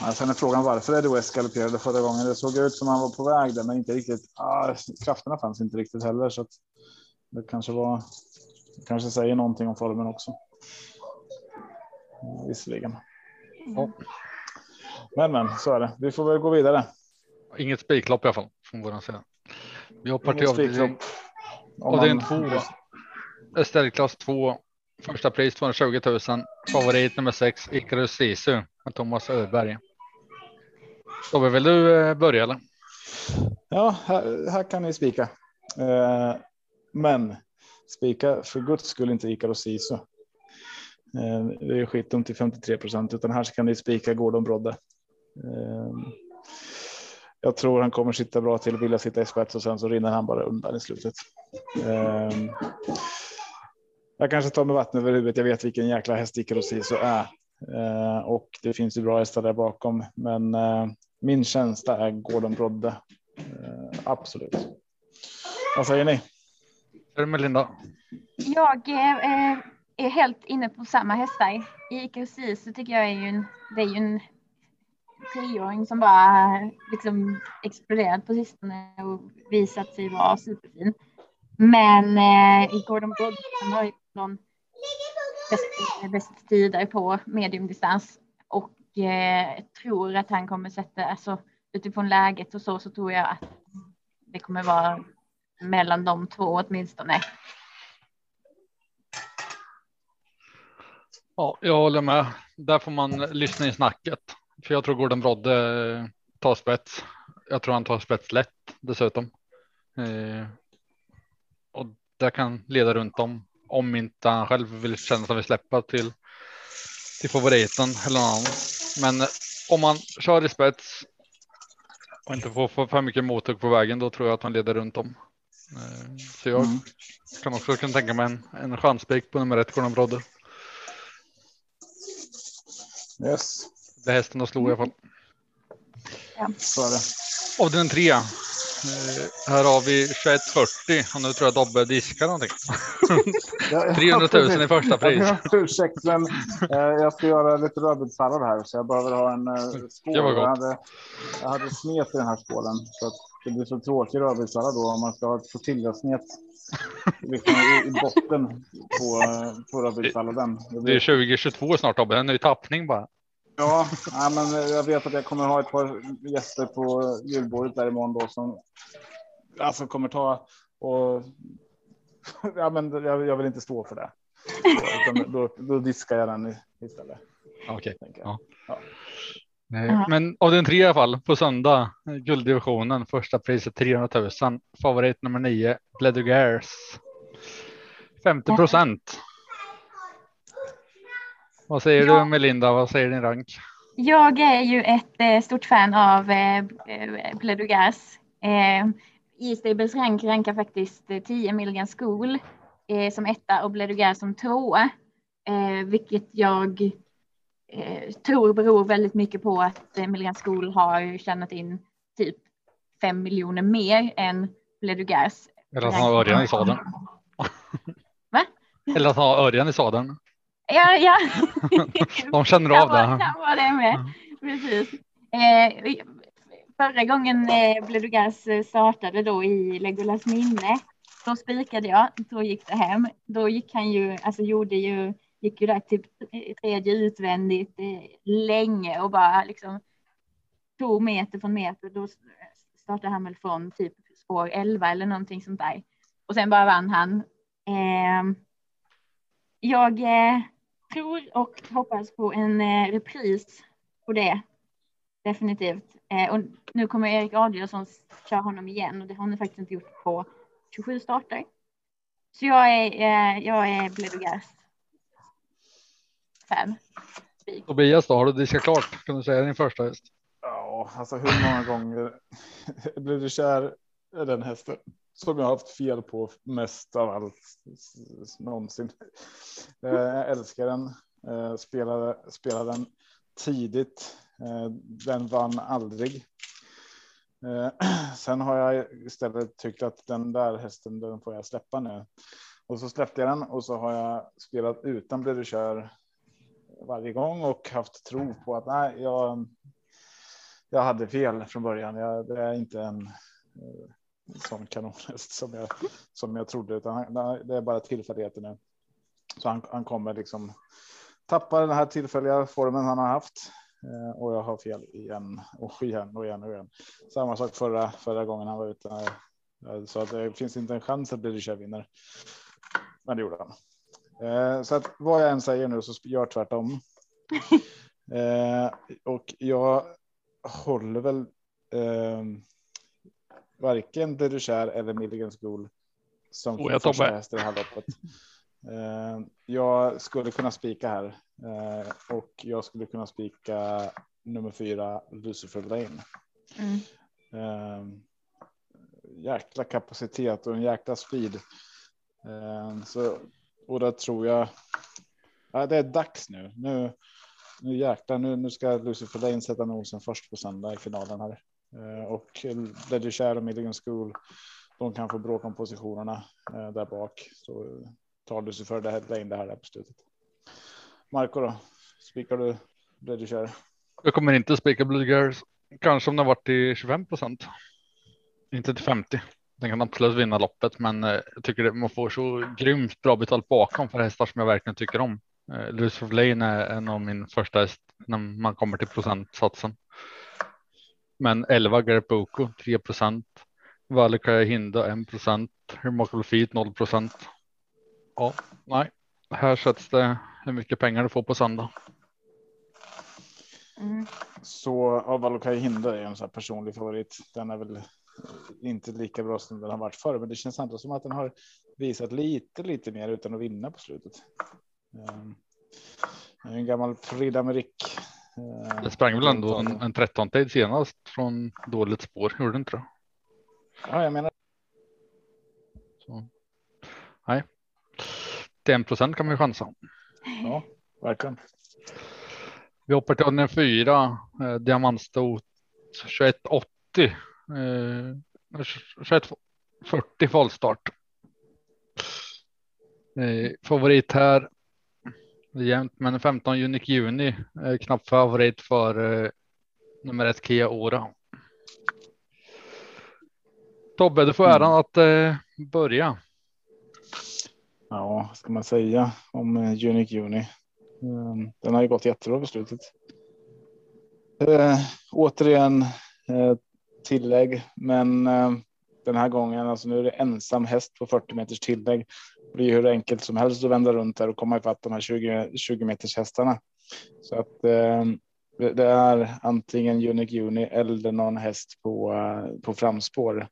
Ja, sen är frågan varför Eddie West galopperade förra gången. Det såg ut som han var på väg där, men inte riktigt. Ah, krafterna fanns inte riktigt heller, så att det kanske var. Kanske säger någonting om formen också. Visserligen. Ja. Men, men så är det. Vi får väl gå vidare. Inget spiklopp i alla fall från våran sida. Vi hoppar till avdelning, avdelning två. Ställklass 2. Första pris 220 000. Favorit nummer sex Icarus Sisu med Thomas Öberg. Tobbe, vill du eh, börja eller? Ja, här, här kan ni spika. Eh, men spika för guds skull inte Icarus Sisu. Eh, det är skitdumt till 53 procent, utan här kan ni spika Gordon Brodde. Eh, jag tror han kommer sitta bra till, vilja sitta i spets och sen så rinner han bara undan i slutet. Eh, jag kanske tar med vatten över huvudet. Jag vet vilken jäkla häst Icarus Sisu är eh, och det finns ju bra hästar där bakom, men eh, min känsla är Gordon Brodde. Eh, absolut. Vad säger ni? Är det Melinda? Jag eh, är helt inne på samma hästar. I IKC så tycker jag är ju en, det är ju en treåring som bara liksom exploderat på sistone och visat sig vara superfin. Men eh, i Gordon Brodd han har ju någon bäst, bäst tider på mediumdistans och eh, tror att han kommer sätta, alltså utifrån läget och så, så tror jag att det kommer vara mellan de två åtminstone. Ja, jag håller med. Där får man lyssna i snacket. För jag tror Gordon Brodde eh, tar spets. Jag tror han tar spets lätt dessutom. Eh, och det kan leda runt om. Om inte han själv vill känna sig vi vill släppa till, till favoriten eller någon annan. Men eh, om man kör i spets och inte får för, mycket mothugg på vägen, då tror jag att han leder runt om. Eh, så jag Mm. kan också kunna tänka mig en, en chanspik på nummer ett, Gordon Brodde. Yes, Det är hästen att slå i alla fall. så är det. Avdelning 3. Eh, här har vi 2140 och nu tror jag Dobbe diskar någonting. Ja, 300 000 i första pris. Jag ber om ursäkt, men eh, jag ska göra lite rödbetssallad här så jag behöver ha en eh, skål. Jag hade, jag hade smet i den här skålen så det blir så tråkig rödbetssallad då om man ska ha ett tortillasmet liksom i, i botten på, på rödbetssalladen. Det Det är blir- 2022 snart Dobbe, en ny tappning bara. Ja, ja, men jag vet att jag kommer ha ett par gäster på julbordet där imorgon då som alltså kommer ta och ja, men jag, jag vill inte stå för det. Utan då, då diskar jag den istället. Okej. Jag. Ja. Eh, Men av den tre i alla fall på söndag, gulddivisionen, första priset 300 000. Favorit nummer 9, Bledugairs. 50 procent. Vad säger Ja. du Melinda? Vad säger din rank? Jag är ju ett eh, stort fan av eh, eh, Pledugars. Eh, E-Stables rank rankar faktiskt eh, 10 Milligan School eh, som etta och Bledugar som tvåa. Eh, vilket jag eh, tror beror väldigt mycket på att eh, Milligan School har tjänat in typ 5 miljoner mer än Bledugars. Eller att han har Örjan i sadeln. Va? Eller att han har Örjan i sadeln. Ja, ja. De känner av det. Kan vara det med. Precis. Eh, förra gången eh, Bledugas eh, startade då i Legolas minne, då spikade jag, då gick det hem. Då gick han ju, alltså gjorde ju, gick ju där typ tredje utvändigt eh, länge och bara liksom tog meter från meter. Då startade han väl från typ spår 11 eller någonting sånt där. Och sen bara vann han. Eh, jag eh, tror och hoppas på en eh, repris på det. Definitivt. Eh, och nu kommer Erik Adielsson köra honom igen och det har han faktiskt inte gjort på 27 starter. Så jag är, eh, jag är Bledugars fan. Tobias då, har du diskat klart? Kan du säga din första häst? Ja, alltså hur många gånger blev du kär i den hästen som jag har haft fel på mest av allt någonsin. Eh, jag älskar den. Eh, spelade, spelade den tidigt. Eh, den vann aldrig. Sen har jag istället tyckt att den där hästen, den får jag släppa nu. Och så släppte jag den och så har jag spelat utan blir du kör varje gång och haft tro på att nej, jag, jag hade fel från början. Jag, det är inte en sån kanonhäst som jag, som jag trodde, utan han, det är bara tillfälligheter nu. Så han, han kommer liksom tappa den här tillfälliga formen han har haft. Eh, och jag har fel igen och igen och igen och igen. Samma sak förra, förra gången han var ute. Eh, Så att det finns inte en chans att Bridger vinner. Men det gjorde han. Eh, så att vad jag än säger nu så gör tvärtom. eh, och jag håller väl eh, varken Deruchère eller Milligan School som Oh, jag första häst i det här loppet. Eh, jag skulle kunna spika här eh, och jag skulle kunna spika nummer fyra Lucifer Lane. Mm. Eh, jäkla kapacitet och en jäkla speed. Så, och där tror jag. Ja, det är dags nu. Nu, nu jäklar, nu, nu ska Lucifer Lane sätta nosen först på söndag i finalen här. Eh, och Ledger Share och Milligan School. De kan få bråka om positionerna eh, där bak. Så tar Lucifer det här, Lane det här där på slutet. Marco då? Spikar du Ledger Share? Jag kommer inte spika Blue Girls. Kanske om den varit till 25 procent. Inte till 50. Den kan absolut vinna loppet, men eh, jag tycker det, man får så grymt bra betalt bakom för hästar som jag verkligen tycker om. Lucifer Lane är en av min första häst när man kommer till procentsatsen. Men 11 Garbuko 3 procent. Valikaja Hinda 1 procent. Remarkable Feet 0 procent. Ja, nej, här sätts det hur mycket pengar du får på söndag. Mm. Så ja, Valokai Hinder är en sån här personlig favorit. Den är väl inte lika bra som den har varit förr, men det känns ändå som att den har visat lite, lite mer utan att vinna på slutet. Um, en gammal Frida Merik. Uh, Det sprang väl ändå en, en 13 tid senast från dåligt spår, gjorde det inte det? Ja, jag menar. Så. Nej. Till en procent kan man ju chansa. Ja, verkligen. Vi hoppar till avdelning fyra, eh, diamantstot 2180. Eh, 2140 voltstart. Eh, favorit här. Det är Jämnt, men 15 Unique Juni. Eh, knapp favorit för eh, nummer ett Kia Ora. Tobbe, du får äran att eh, börja. Ja, vad ska man säga om uh, Unique Juni? Um, den har ju gått jättebra på slutet. Uh, återigen uh, tillägg, men uh, den här gången, alltså nu är det ensam häst på 40 meters tillägg blir hur enkelt som helst att vända runt där och komma ifatt de här 20, 20 meters hästarna. Så att eh, det, det är antingen Unic Uni eller någon häst på, eh, på framspår.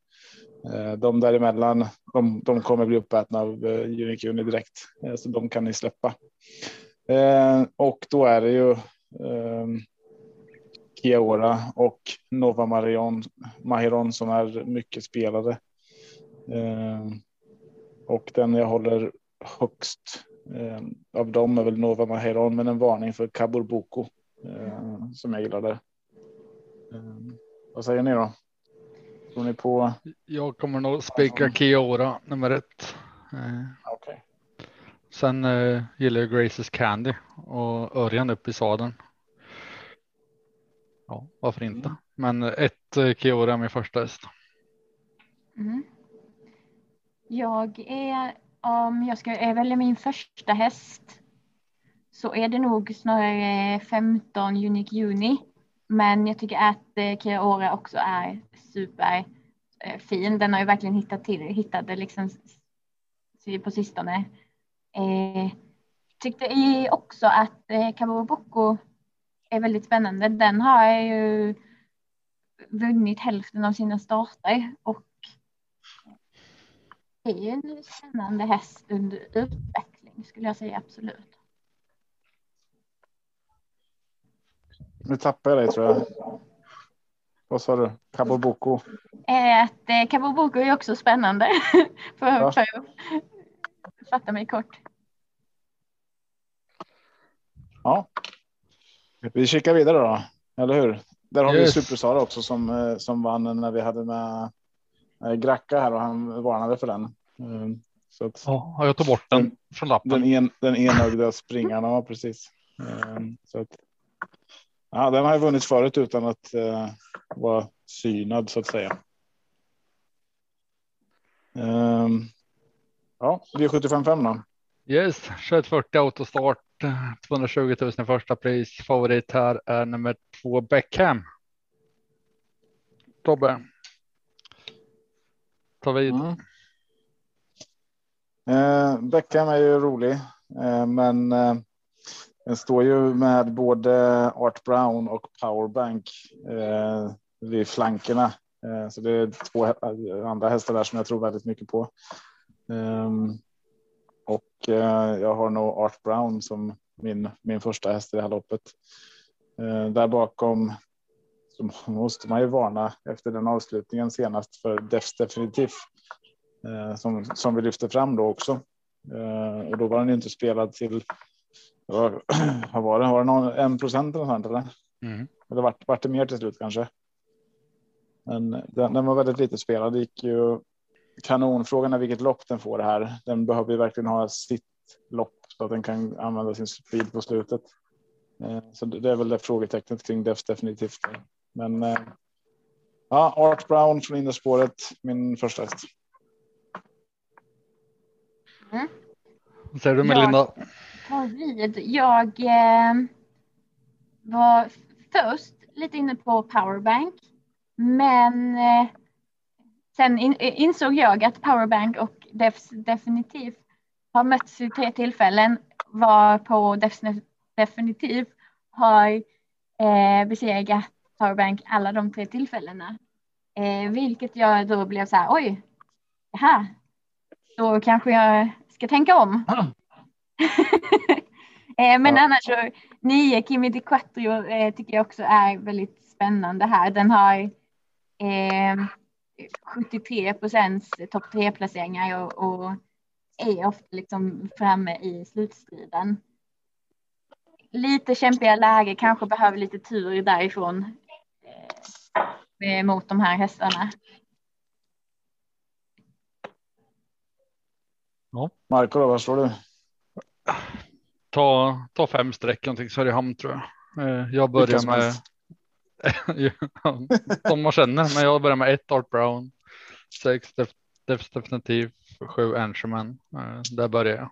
Eh, de däremellan, de, de kommer bli uppätna av Unik Uni direkt, så de kan ni släppa. Och då är det ju ehm, Kiaora och Nova Marion, Mahiron som är mycket spelade. Ehm, och den jag håller högst av dem är väl Nova Mahiron, men en varning för Kabur Boko som jag gillade. Vad säger ni då? Tror ni på? Jag kommer nog spika Kiora nummer ett. Eh, okay. Sen eh, gillar jag Graces Candy och Örjan upp i sadeln. Ja, varför inte? Mm. Men ett eh, Kiora är min första häst. Mm. Jag är om jag ska välja min första häst. Så är det nog snarare 15 Unique Juni. Men jag tycker att eh, Ora också är superfin. Eh, Den har ju verkligen hittat till, hittat det liksom på sistone. Eh, tyckte också att eh, Kaburo Boko är väldigt spännande. Den har ju vunnit hälften av sina starter och är ju en spännande häst under utveckling skulle jag säga absolut. Nu tappar jag dig tror jag. Vad sa du? Kaboboko? Att eh, Kaboboko är också spännande. för, ja. för att fatta mig kort. Ja. Vi kikar vidare då, eller hur? Där har yes. vi Supersara också som, som vann när vi hade med Gracka här och han varnade för den. Så att, ja, jag tog bort den, från lappen. Den, en, den enögda springaren, ja precis. Så att, ja, den har ju vunnit förut utan att uh, vara synad så att säga. Um, ja, V755 då. Yes, 2140 autostart, 220 000 i första pris. Favorit här är nummer två Beckham. Tobbe. Ta vid. Mm. Eh, Beckham är ju rolig. eh, men eh, den står ju med både Art Brown och Powerbank eh, vid flankerna. Eh, så det är två eh, andra hästar där som jag tror väldigt mycket på. Ehm, och eh, jag har nog Art Brown som min, min första häst i det här loppet. Eh, där bakom så måste man ju varna efter den avslutningen senast för Defs definitivt som, som vi lyfter fram då också. Och då var den inte spelad till vad var det? Var det någon, en procent eller sånt eller? Mm. Eller vart, vart det mer till slut kanske? Men den, den var väldigt lite spelad. Det gick ju kanon. Frågan är vilket lopp den får det här. Den behöver ju verkligen ha sitt lopp så att den kan använda sin speed på slutet. Eh, så det är väl det frågetecknet kring Defs definitivt. Men eh, ja, Art Brown från innerspåret, min första häst. Mm. Vad säger du Melinda? Vid. Jag eh, var först lite inne på powerbank, men eh, sen in, insåg jag att powerbank och Defs definitivt har mötts vid tre tillfällen var på Defs definitivt har eh, besegrat powerbank alla de tre tillfällena. Eh, vilket jag då blev så här, oj, här, då kanske jag ska tänka om. eh, men ja. annars så nio Kimi Di Quattro eh, tycker jag också är väldigt spännande här. Den har eh, 73 procents topp tre placeringar och, och, är ofta liksom framme i slutstriden. Lite kämpiga läge, kanske behöver lite tur därifrån eh, mot de här hästarna. Ja. Marco, vad slår du? Ta, ta fem streck någonting Söderhamn tror jag. Eh, jag börjar med. som man känner, men jag börjar med ett Art Brown, sex def, def, definitiv, sju Ancherman. Eh, där börjar jag.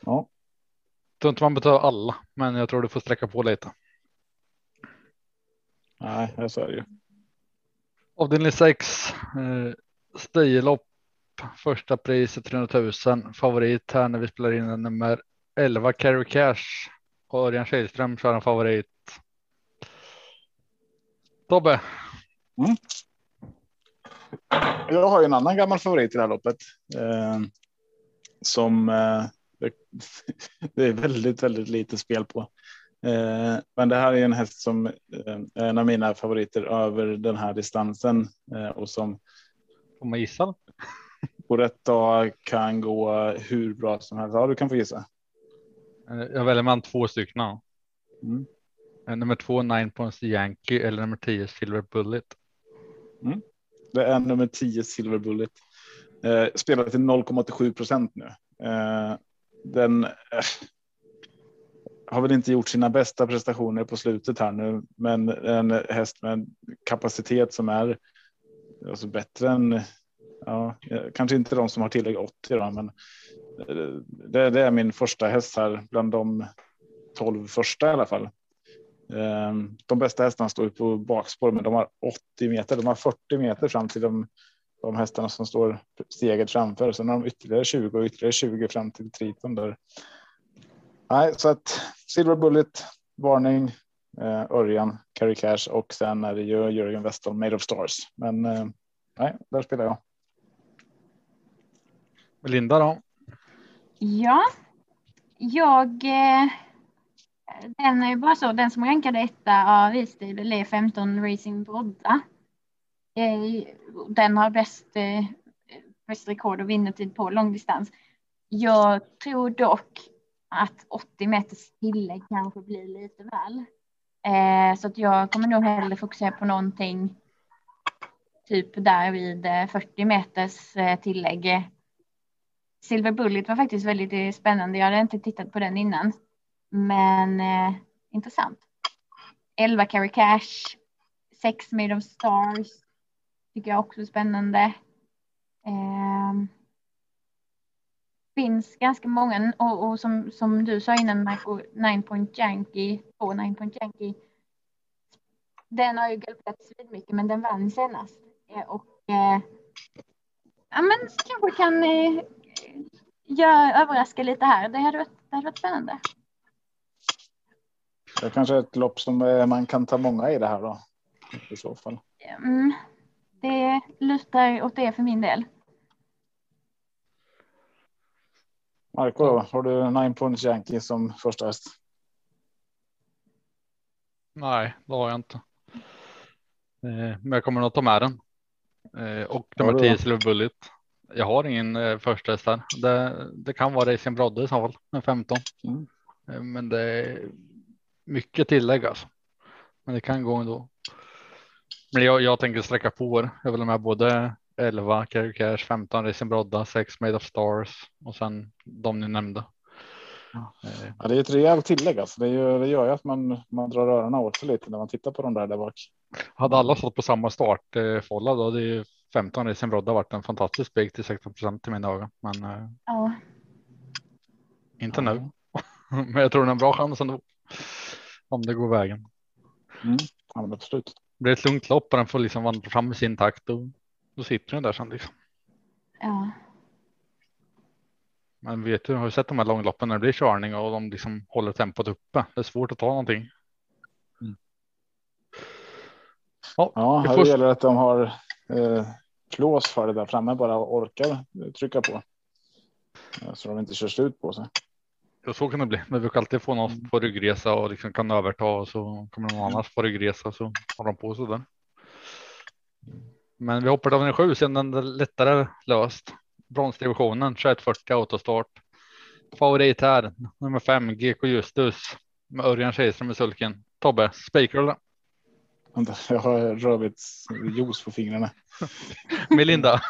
Ja. Tror inte man behöver alla, men jag tror du får sträcka på lite. Nej, så är det ju. Avdelning 6, eh, Stielopp, första priset 300 000. Favorit här när vi spelar in nummer 11, Carry Cash. Och Örjan Kihlström kör en favorit. Tobbe. Mm. Jag har ju en annan gammal favorit i det här loppet. Eh, som eh, det är väldigt, väldigt lite spel på. Eh, men det här är en häst som eh, är en av mina favoriter över den här distansen eh, och som. Får man gissa? På rätt dag kan gå hur bra som helst. Ja, du kan få gissa. Jag väljer mellan två stycken. Mm. Nummer två Nine Points Yankee eller nummer tio Silver Bullet. Mm. Det är nummer tio Silver Bullet. Spelar till 0,87 procent nu. Den äh, har väl inte gjort sina bästa prestationer på slutet här nu, men en häst med kapacitet som är alltså bättre än, ja, kanske inte de som har tillägg 80 då, men eh, det, det är min första häst här bland de 12 första i alla fall. Eh, de bästa hästarna står på bakspår, men de har 80 meter. De har 40 meter fram till de, de hästarna som står steget framför. Sen har de ytterligare 20 och ytterligare 20 fram till Triton där Nej, så att Silver Bullet, varning, eh, Örjan, Carry Cash och sen är det ju Jörgen Westholm, Made of Stars. Men eh, nej, där spelar jag. Linda då? Ja, jag. Eh, den är bara så. Den som rankade etta av Istil är 15 Racing Brodda. Den har bäst, eh, bäst rekord och vinnertid på långdistans. Jag tror dock att 80 meters tillägg kanske blir lite väl. Eh, så att jag kommer nog hellre fokusera på någonting typ där vid eh, 40 meters tillägg. Silver Bullet var faktiskt väldigt spännande. Jag hade inte tittat på den innan, men eh, intressant. 11 Carry Cash, 6 Made of Stars tycker jag också är spännande. Eh, finns ganska många och, och som, som du sa innan Marco, Nine Point Yankee på Nine Point Yankee. Den har ju galopperat mycket men den vann senast. Eh, och eh, ja, men kanske kan eh, jag överraska lite här. Det hade varit, det hade varit spännande. Det är kanske ett lopp som eh, man kan ta många i det här då. I så fall. Mm, det lutar åt det för min del. Marco, har du Nine Points Yankee som första häst? Nej, det har jag inte. Eh, Men jag kommer nog ta med den. Eh, Och Ja, nummer det 10 var. Silver Bullet. Jag har ingen eh, första häst där. Det, det kan vara Racing Brodde i så fall, en 15. Mm. Men det är mycket tillägg alltså. Men det kan gå ändå. Men jag, jag tänker sträcka på det. Jag vill ha med både 11 Carry Cash, 15 Racing Brodda, 6 Made of Stars och sen de ni nämnde. Eh, Ja, det är ett rejält tillägg. Alltså. Det, gör, det gör ju att man, man drar öronen åt sig lite när man tittar på de där där bak. Hade alla stått på samma start eh, Folla då hade ju 15 Racing Brodda varit en fantastisk spik till 16 procent i mina ögon. Men eh, Ja, inte nu. Men jag tror det är en bra chans ändå. Om det går vägen. Mm. Ja, men absolut. Blir det ett lugnt lopp och den får liksom vandra fram i sin takt. Då, då sitter den där sen liksom. ja, Men vet du, har du sett de här långloppen när det blir körning och de liksom håller tempot uppe. Det är svårt att ta någonting. Mm. Ja, Ja, här får- gäller det att de har eh, flås för det där framme, bara orkar trycka på. Så de inte kör slut på sig. Ja, så kan det bli. Men vi kan alltid få någon på ryggresa och liksom kan överta och så kommer någon annars på ryggresa så håller de på så där. Men vi hoppar av den sju sen den är lättare löst. Bronsdivisionen 2140 autostart. Favorit här nummer fem GK Justus med Örjan Kihlström i sulken. Tobbe, spikar du den? Jag har rödvits juice på fingrarna. Melinda?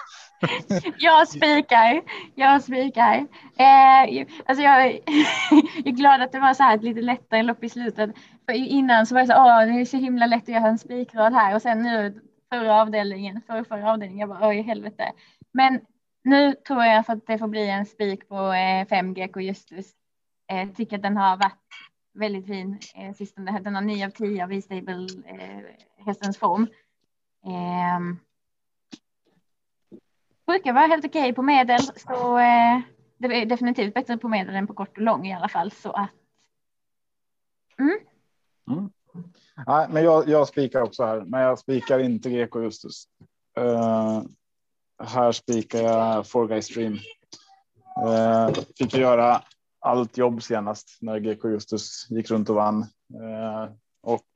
jag spikar. Jag spikar. Eh, alltså jag, jag är glad att det var så här ett lite lättare lopp i slutet. För innan så var det så åh, det är så himla lätt att göra en spikrad här och sen nu förra avdelningen, förra, förra avdelningen, jag bara oj helvete. Men nu tror jag för att det får bli en spik på eh, 5 GK Justus. Eh, tycker att den har varit väldigt fin eh, sistone. Den har 9 av 10 av E-stable eh, hästens form. Eh, brukar vara helt okej på medel så eh, det är definitivt bättre på medel än på kort och lång i alla fall så att mm. Mm. Nej, men jag, jag spikar också här, men jag spikar inte Greco Justus. Uh, här spikar jag Four Guys Stream. Uh, eh, fick göra allt jobb senast när GK Justus gick runt och vann. Uh, och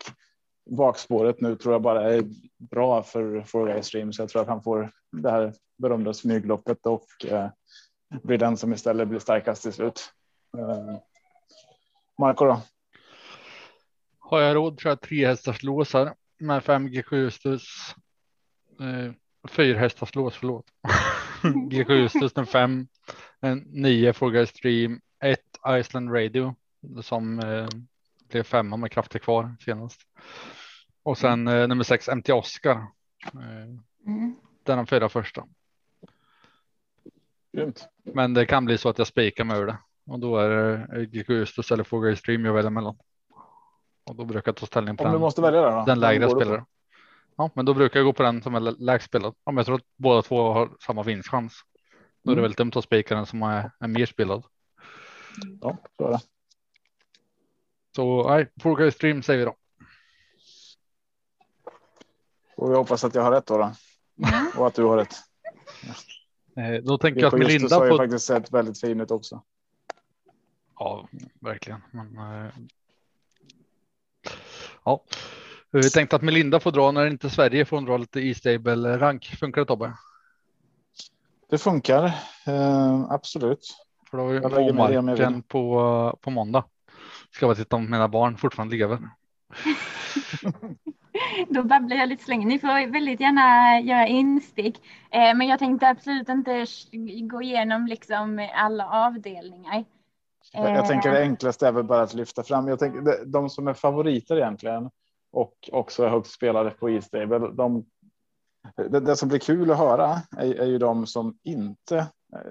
bakspåret nu tror jag bara är bra för Four Guys Stream, så jag tror att han får det här berömda smygloppet och eh, blir den som istället blir starkast till slut. Uh, Marco då? Har jag råd tror jag tre hästars låsar med 5 GK Justus. Eh, fyra hästars lås, förlåt. GK Justus den fem. En nio Four Stream. Ett Iceland Radio som eh, blev femma med krafter kvar senast. Och sen eh, nummer sex MT Oscar. Eh, mm, den de fyra första. Grymt. Men det kan bli så att jag spikar mig ur det. Och då är det GK Justus eller Four Stream jag väljer mellan. Och då brukar jag ta ställning på Om du den. måste välja då? Den lägre Vem går du på? spelare. Ja, men då brukar jag gå på den som är lägst spelad. Om jag tror att båda två har samma vinstchans. Då är det Mm. väldigt dumt att spika den som är, är mer spelad. Ja, så är det. Så nej, Guys Stream säger vi då. Och jag hoppas att jag har rätt då, då. och att du har rätt. Eh, då tänker jag att Melinda har ju får. faktiskt sett väldigt fin ut också. Ja, verkligen. Men, eh... Ja, jag tänkte att Melinda får dra när inte Sverige får dra lite E-stable rank. Funkar det Tobbe? Det funkar eh, absolut. För då har vi. Momarken på, på måndag. Ska bara titta om mina barn fortfarande lever. Då babblar jag lite så länge. Ni får väldigt gärna göra instick. Eh, men jag tänkte absolut inte gå igenom liksom alla avdelningar. Jag, tänker det Eh, enklaste är väl bara att lyfta fram. Jag tänker de, som är favoriter egentligen och också är högt spelade på E-stable. De, det, det som blir kul att höra är, är ju de som inte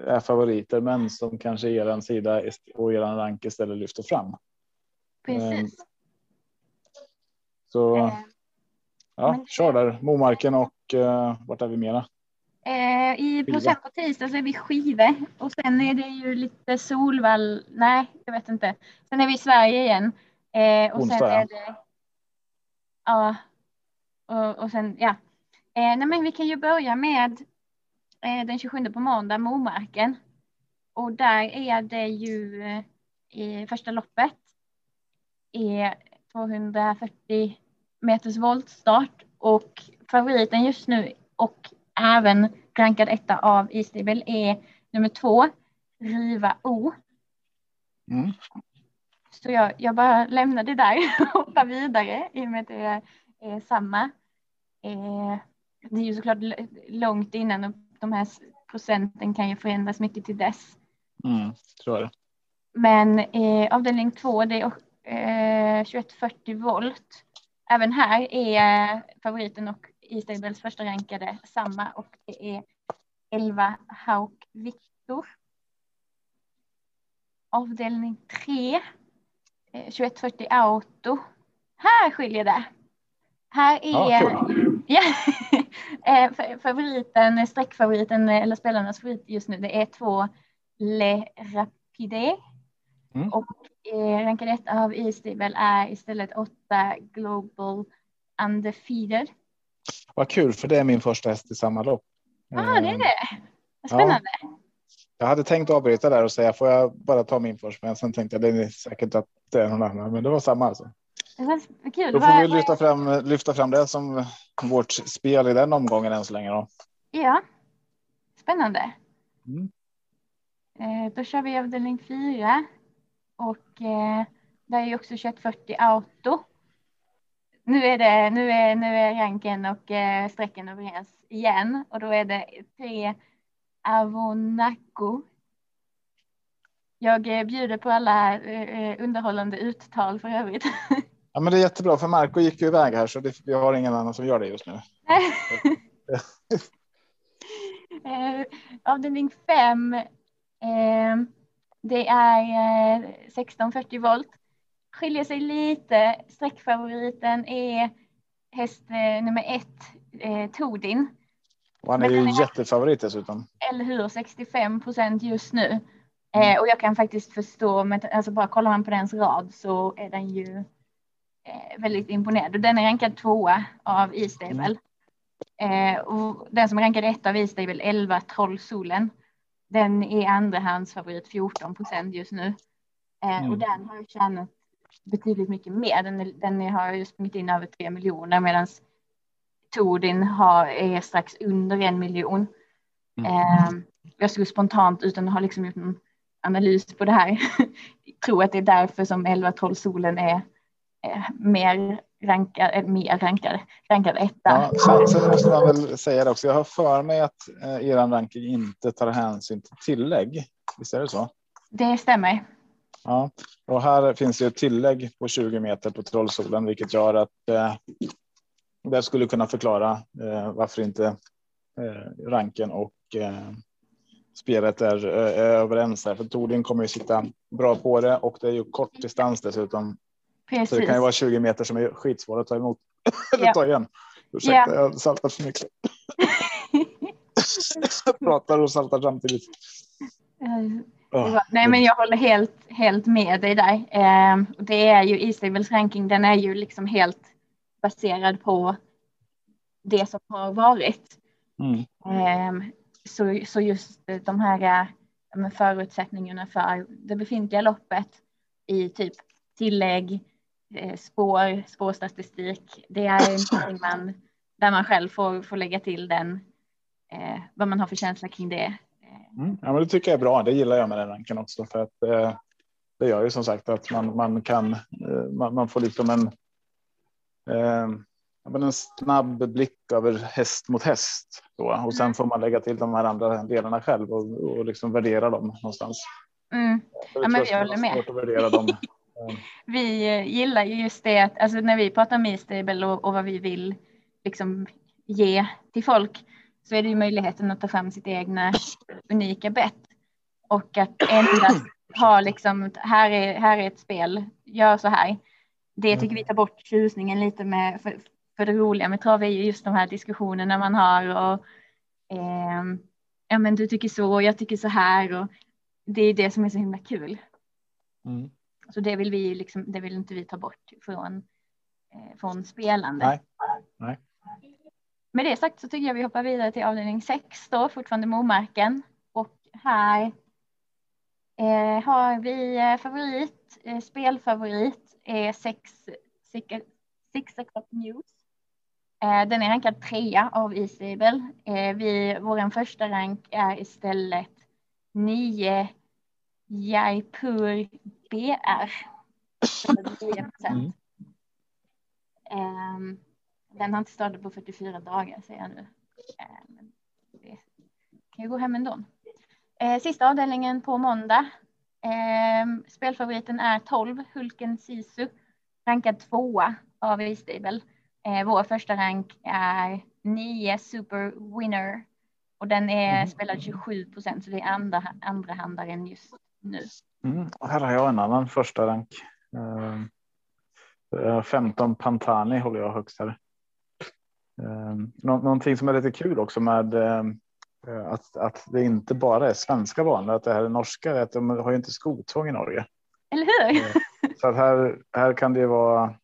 är favoriter, men som kanske er sida och er rank istället lyfter fram. Precis. Så Eh, ja, men- kör där. Momarken och uh, vart är vi mera? Eh, I på tisdag så är vi Skive och sen är det ju lite Solvall. Nej, jag vet inte. Sen är vi i Sverige igen. Eh, och Onsdag, sen är det. Ja. Och, och sen ja. Eh, nej, men vi kan ju börja med eh, den 27 på måndag, Momarken. Och där är det ju eh, i första loppet är 240 meters voltstart och favoriten just nu och även rankad etta av Eastable är nummer två, Riva O. Mm. Så jag, jag bara lämnar det där och hoppar vidare i och med att det är, är samma. Eh, det är ju såklart långt innan och de här procenten kan ju förändras mycket till dess. Mm, tror jag. Men eh, avdelning två det är eh, 2140 volt. Även här är favoriten och E-stables första rankade samma och det är 11 Hauk Victor. Avdelning tre eh, 2140 auto. Här skiljer det. Här är Ja. Ja, Eh, fa- favoriten, streckfavoriten eller spelarnas favorit just nu, det är två Le Rapide. Mm. Och eh, rankad ett av E-stable är istället åtta Global Undefeated. Vad kul, för det är min första häst i samma lopp. Ja, ah, det är Eh, det. Vad spännande. Jag hade tänkt avbryta där och säga får jag bara ta min först, men sen tänkte jag det är säkert att det är någon annan, men det var samma alltså. Det var kul. Då får vi lyfta fram, lyfta fram det som vårt spel i den omgången än så länge då. Ja, spännande. Mm. Eh, då kör vi avdelning fyra och eh, där är ju också 2140 auto. Nu är det, nu är, nu är ranken och eh, strecken överens igen och då är det tre Avonaco. Jag eh, bjuder på alla eh, underhållande uttal för övrigt. Ja, men det är jättebra för Marco gick ju iväg här så det, vi har ingen annan som gör det just nu. Eh, avdelning 5. Eh, det är eh, 1640 volt. Skiljer sig lite. Streckfavoriten är häst eh, nummer ett, eh, Todin. Och han är ju jättefavorit dessutom. Eller hur? 65 procent just nu. Eh, och jag kan faktiskt förstå, men alltså bara kollar man på dens rad så är den ju eh, väldigt imponerad. Och den är rankad tvåa av E-stable. Eh, och den som är rankad ett av E-stable 11 Trollsolen. Den är andrahandsfavorit 14 procent just nu. Eh, Mm. Och den har ju tjänat betydligt mycket mer. Den, är, den har ju sprungit in över 3 miljoner medan Tordin har, är strax under en miljon. Mm. Eh, jag skulle spontant utan att ha liksom gjort en analys på det här tro att det är därför som 11 Trollsolen är eh, mer rankad, eh, mer rankad, rankad etta. Ja, sen, sen måste man väl säga det också. Jag har för mig att eh, eran ranking inte tar hänsyn till tillägg. Visst är det så? Det stämmer. Ja, och här finns det ett tillägg på 20 meter på Trollsolen, vilket gör att eh, det skulle kunna förklara eh, varför inte eh, ranken och eh, spelet är, eh, är överens här. För Tordin kommer ju sitta bra på det och det är ju kort distans dessutom. Så Precis. det kan ju vara 20 meter som är skitsvåra att ta emot. Eller Ja. ta igen. Ursäkta, jag har saltat för mycket. jag pratar och saltar samtidigt. Eh, var- Nej, men jag håller helt, helt med dig där. Eh, det är ju Eastables ranking. Den är ju liksom helt baserad på det som har varit. Mm. Ehm, Så, så just de här eh, ja, förutsättningarna för det befintliga loppet i typ tillägg, eh, spår, spårstatistik. Det är någonting man, där man själv får, får lägga till den, eh, vad man har för känsla kring det. Mm. Ja, men det tycker jag är bra. Det gillar jag med den ranken också för att eh, det gör ju som sagt att man, man kan. Eh, man, man får liksom en. Eh, men en snabb blick över häst mot häst då, och sen får man lägga till de här andra delarna själv och, och liksom värdera dem någonstans. Mm. Ja, men vi jag håller med. Svårt att värdera dem. Vi eh, gillar ju just det att alltså när vi pratar om e-stable och, och vad vi vill liksom ge till folk så är det ju möjligheten att ta fram sitt egna unika bett och att endast ha liksom här är, här är ett spel, gör så här. Det tycker vi tar bort tjusningen lite med för, för det roliga med trav är ju just de här diskussionerna man har och eh, ja men du tycker så och jag tycker så här och det är det som är så himla kul. Mm. Så det vill vi liksom, det vill inte vi ta bort från, eh, från spelande. Nej. Nej. Med det sagt så tycker jag vi hoppar vidare till avdelning 6 då, fortfarande Momarken. Och här eh, har vi eh, favorit, eh, spelfavorit är sex, six, six o'clock news. Eh, den är rankad trea av E-stable. Eh, vi, vår första rank är istället 9 Jaipur BR. Mm. Um, den har inte startat på 44 dagar säger jag nu. Det kan ju gå hem ändå. Eh, sista avdelningen på måndag. Spelfavoriten är 12 Hulken Sisu. Rankad tvåa av E-stable. Vår första rank är 9 Super Winner. Och den är Mm. spelad 27 procent så det är andra, andra handaren just nu. Mm. Här har jag en annan första rank. Eh, 15 Pantani håller jag högst här. Eh, nå någonting som är lite kul också med eh, att, att det inte bara är svenska banor, att det här är norska, att de har ju inte skotvång i Norge. Eller hur? Så att här, här kan det vara.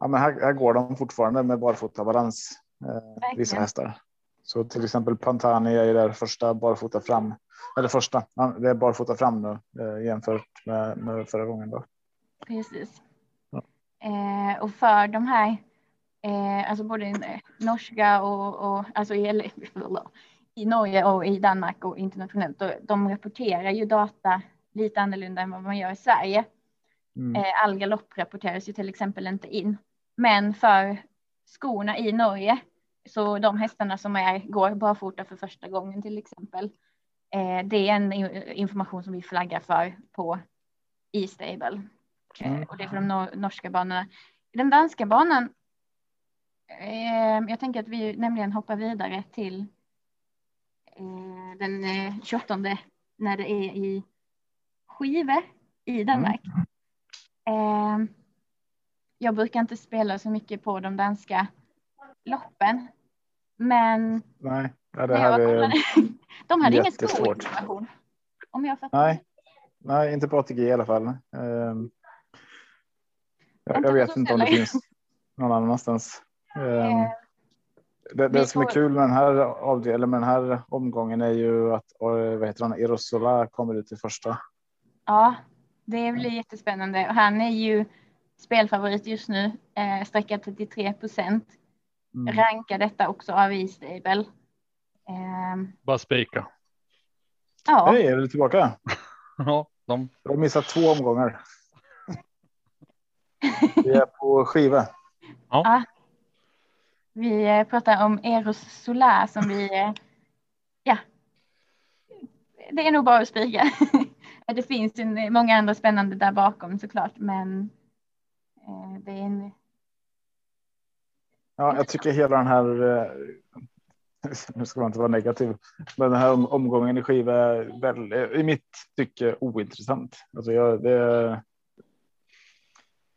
Ja, men här, här går de fortfarande med barfota balans. Eh, vissa hästar. Så till exempel Pantani är ju där första barfota fram. Eller första, det är barfota fram nu eh, jämfört med, med förra gången då. Precis. Ja. Eh, och för de här, eh, alltså både norska och, och alltså i, i Norge och i Danmark och internationellt, och de rapporterar ju data lite annorlunda än vad man gör i Sverige. Mm. Eh, all galopp rapporteras ju till exempel inte in. Men för skorna i Norge, så de hästarna som är, går barfota för första gången till exempel, eh, det är en information som vi flaggar för på E-stable. Eh, Mm. och det är för de nor- norska banorna. Den danska banan, eh, jag tänker att vi nämligen hoppar vidare till den eh, 28 när det är i Skive i Danmark. Eh, jag brukar inte spela så mycket på de danska loppen. Men Nej, ja, det här är. de hade ingen jättesvårt. skoinformation. Om jag fattar. Nej, nej, inte på ATG i alla fall. Ehm, jag, jag vet inte om det finns någon annanstans. Eh, Det, det som är kul med den här avdelningen, med den här omgången är ju att eh, vad heter han, Erosola kommer ut i första. Ja, det blir jättespännande. Och Han är ju spelfavorit just nu, eh, sträcka 33 procent. Mm. Rankar detta också av E-stable. Eh, Bara spika. ja, Hej, är du tillbaka? Ja, de, Jag har missat två omgångar. Vi är på skiva. vi eh, pratar om Eros Solar som vi, eh, ja, det är nog bara att spika. det finns många andra spännande där bakom såklart, men eh, det är en, Ja, jag tycker hela den här. eh, Nu ska man inte vara negativ, men den här om- omgången i skiva är väldigt, i mitt tycke ointressant. Alltså jag, det,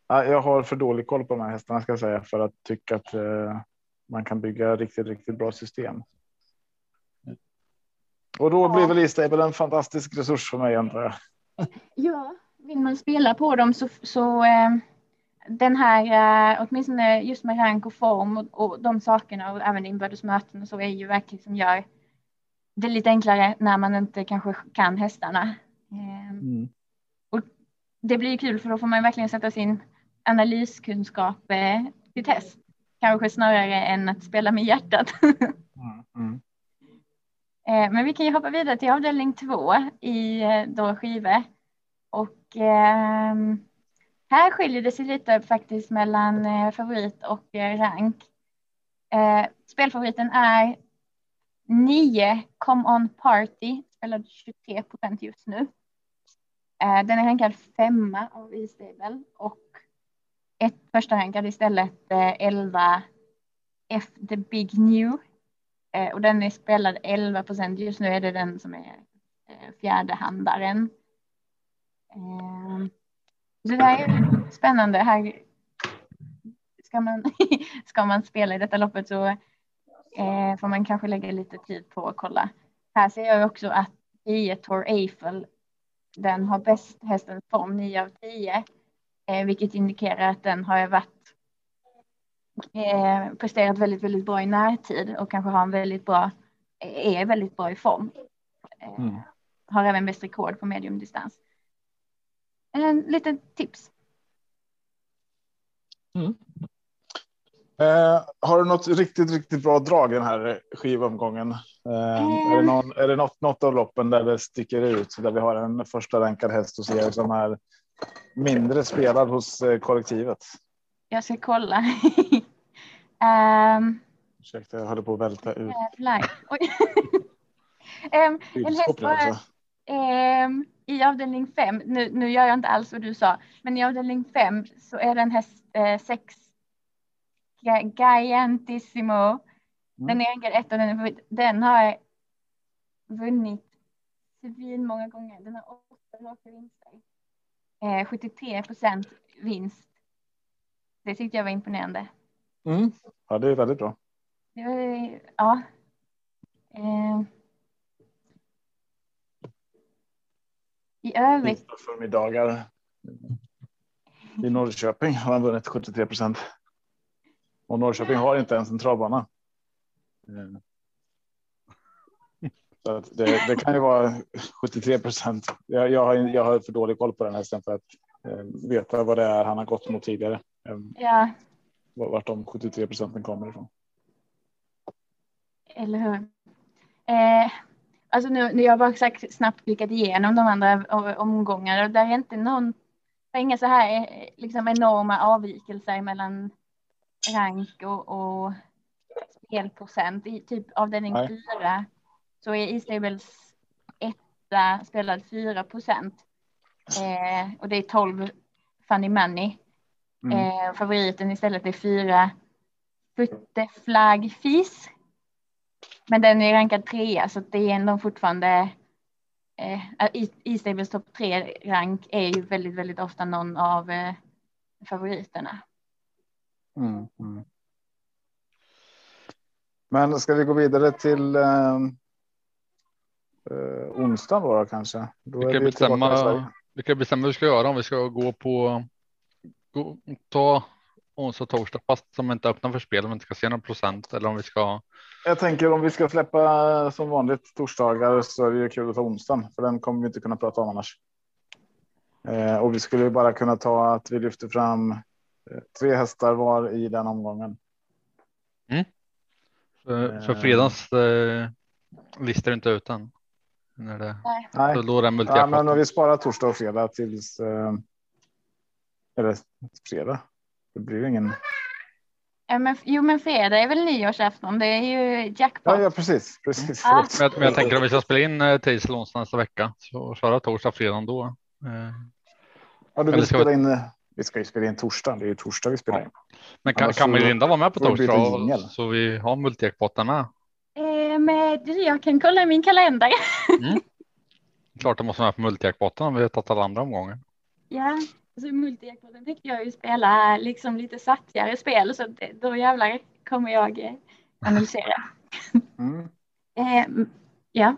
ja, jag har för dålig koll på de här hästarna ska jag säga för att tycka att eh, man kan bygga riktigt, riktigt bra system. Och då blir väl E-stable en fantastisk resurs för mig antar jag. Ja, vill man spela på dem så, så eh, den här, eh, åtminstone just med rank och form och, och de sakerna och även inbördes möten och så är ju verkligen som gör det lite enklare när man inte kanske kan hästarna. Eh, Mm. det blir ju kul för då får man verkligen sätta sin analyskunskap eh, till test. Kanske snarare än att spela med hjärtat. Mm. Mm. Eh, Men vi kan ju hoppa vidare till avdelning två i eh, då skivor. Och ehm, här skiljer det sig lite faktiskt mellan eh, favorit och eh, rank. Eh, spelfavoriten är 9 Come On Party, spelad 23 procent just nu. Den är rankad femma av E-stable och ett första rankad istället 11 F The Big New och den är spelad 11 procent. Just nu är det den som är fjärdehandaren fjärde handaren. Eh, så det här är spännande. Här ska man, ska man spela i detta loppet så Eh, får man kanske lägga lite tid på att kolla. Här ser jag också att 10 Tor Eiffel, den har bäst hästens form 9 av 10, eh, vilket indikerar att den har varit eh, presterat väldigt, väldigt bra i närtid och kanske har en väldigt bra, är väldigt bra i form. Eh, Mm. Har även bäst rekord på mediumdistans. En liten tips. Eh, har du något riktigt, riktigt bra drag i den här skivomgången? Eh, Är det, någon, är det något, något av loppen där det sticker ut? Där vi har en första rankad häst hos er som är mindre spelad hos eh, kollektivet? Jag ska kolla. um, Ursäkta, jag håller på att välta ut. Em, en häst bara, också. I avdelning fem, nu, nu gör jag inte alls vad du sa, men i avdelning fem så är det en häst eh, sex Giantissimo. Den är rankad ett och den, den har vunnit svin många gånger. Den har åtta raka vinster. Eh, 73 procent vinst. Det tyckte jag var imponerande. Mm. Ja, det är väldigt bra. Det var, ja. Eh. I övrigt, förmiddagar i Norrköping har han vunnit 73 procent. Och Norrköping har inte ens en travbana. Eh, Så det, det kan ju vara 73 procent. Jag, jag, har, jag har för dålig koll på den hästen för att eh, veta vad det är han har gått mot tidigare. Eh, ja, vart de 73 procenten kommer ifrån. eller hur? Eh, alltså nu, jag bara sagt, snabbt klickat igenom de andra omgångarna och där är inte någon, det är inga så här eh, liksom enorma avvikelser mellan rank och, och spelprocent. I typ avdelning Nej. fyra så är E-stables etta spelad 4 procent. Eh, och det är 12 funny money. Mm. Eh, favoriten istället är fyra Putte Flagg Fis. Men den är rankad trea så det är ändå fortfarande eh, i, i Stables topp tre rank är ju väldigt, väldigt ofta någon av eh, favoriterna. Mm. Mm. Men ska vi gå vidare till eh, eh, onsdagen då, då kanske? Då Vi kan vi bestämma, vi kan bestämma hur vi ska göra om vi ska gå på gå, ta onsdag torsdag fast som inte öppnar för spel om vi inte ska se någon procent eller om vi ska. Jag tänker om vi ska släppa som vanligt torsdagar så är det ju kul att ta onsdagen för den kommer vi inte kunna prata om annars. Eh, och vi skulle ju bara kunna ta att vi lyfter fram eh, tre hästar var i den omgången. För, för Eh. fredagens eh, listar inte ut än. När det, Nej, så då är det ja, men vi sparar torsdag och fredag tills. Eh, eller fredag. Det blir ingen. Ja, men, jo, men fredag är väl nyårsafton. Det är ju jackpot. Ja, ja precis, precis. Ja. Förlåt. Men jag, men jag tänker om vi ska spela in eh, tisdag onsdag nästa vecka så köra torsdag fredag då. Eh, Ja, du vill ska vi- spela in. eh, Vi ska ju spela in torsdag. Det är ju torsdag vi spelar in. men kan, Annars kan så Melinda vara med på vi torsdag så vi har multijackpotten med? Eh, jag kan kolla i min kalender. Klart det måste vara med på multijackpotten om vi har tagit alla andra omgångar. Ja, alltså multijackpoten tänkte jag ju spela liksom lite sattigare spel så det, då jävlar kommer jag eh, analysera. Mm. Eh, ja,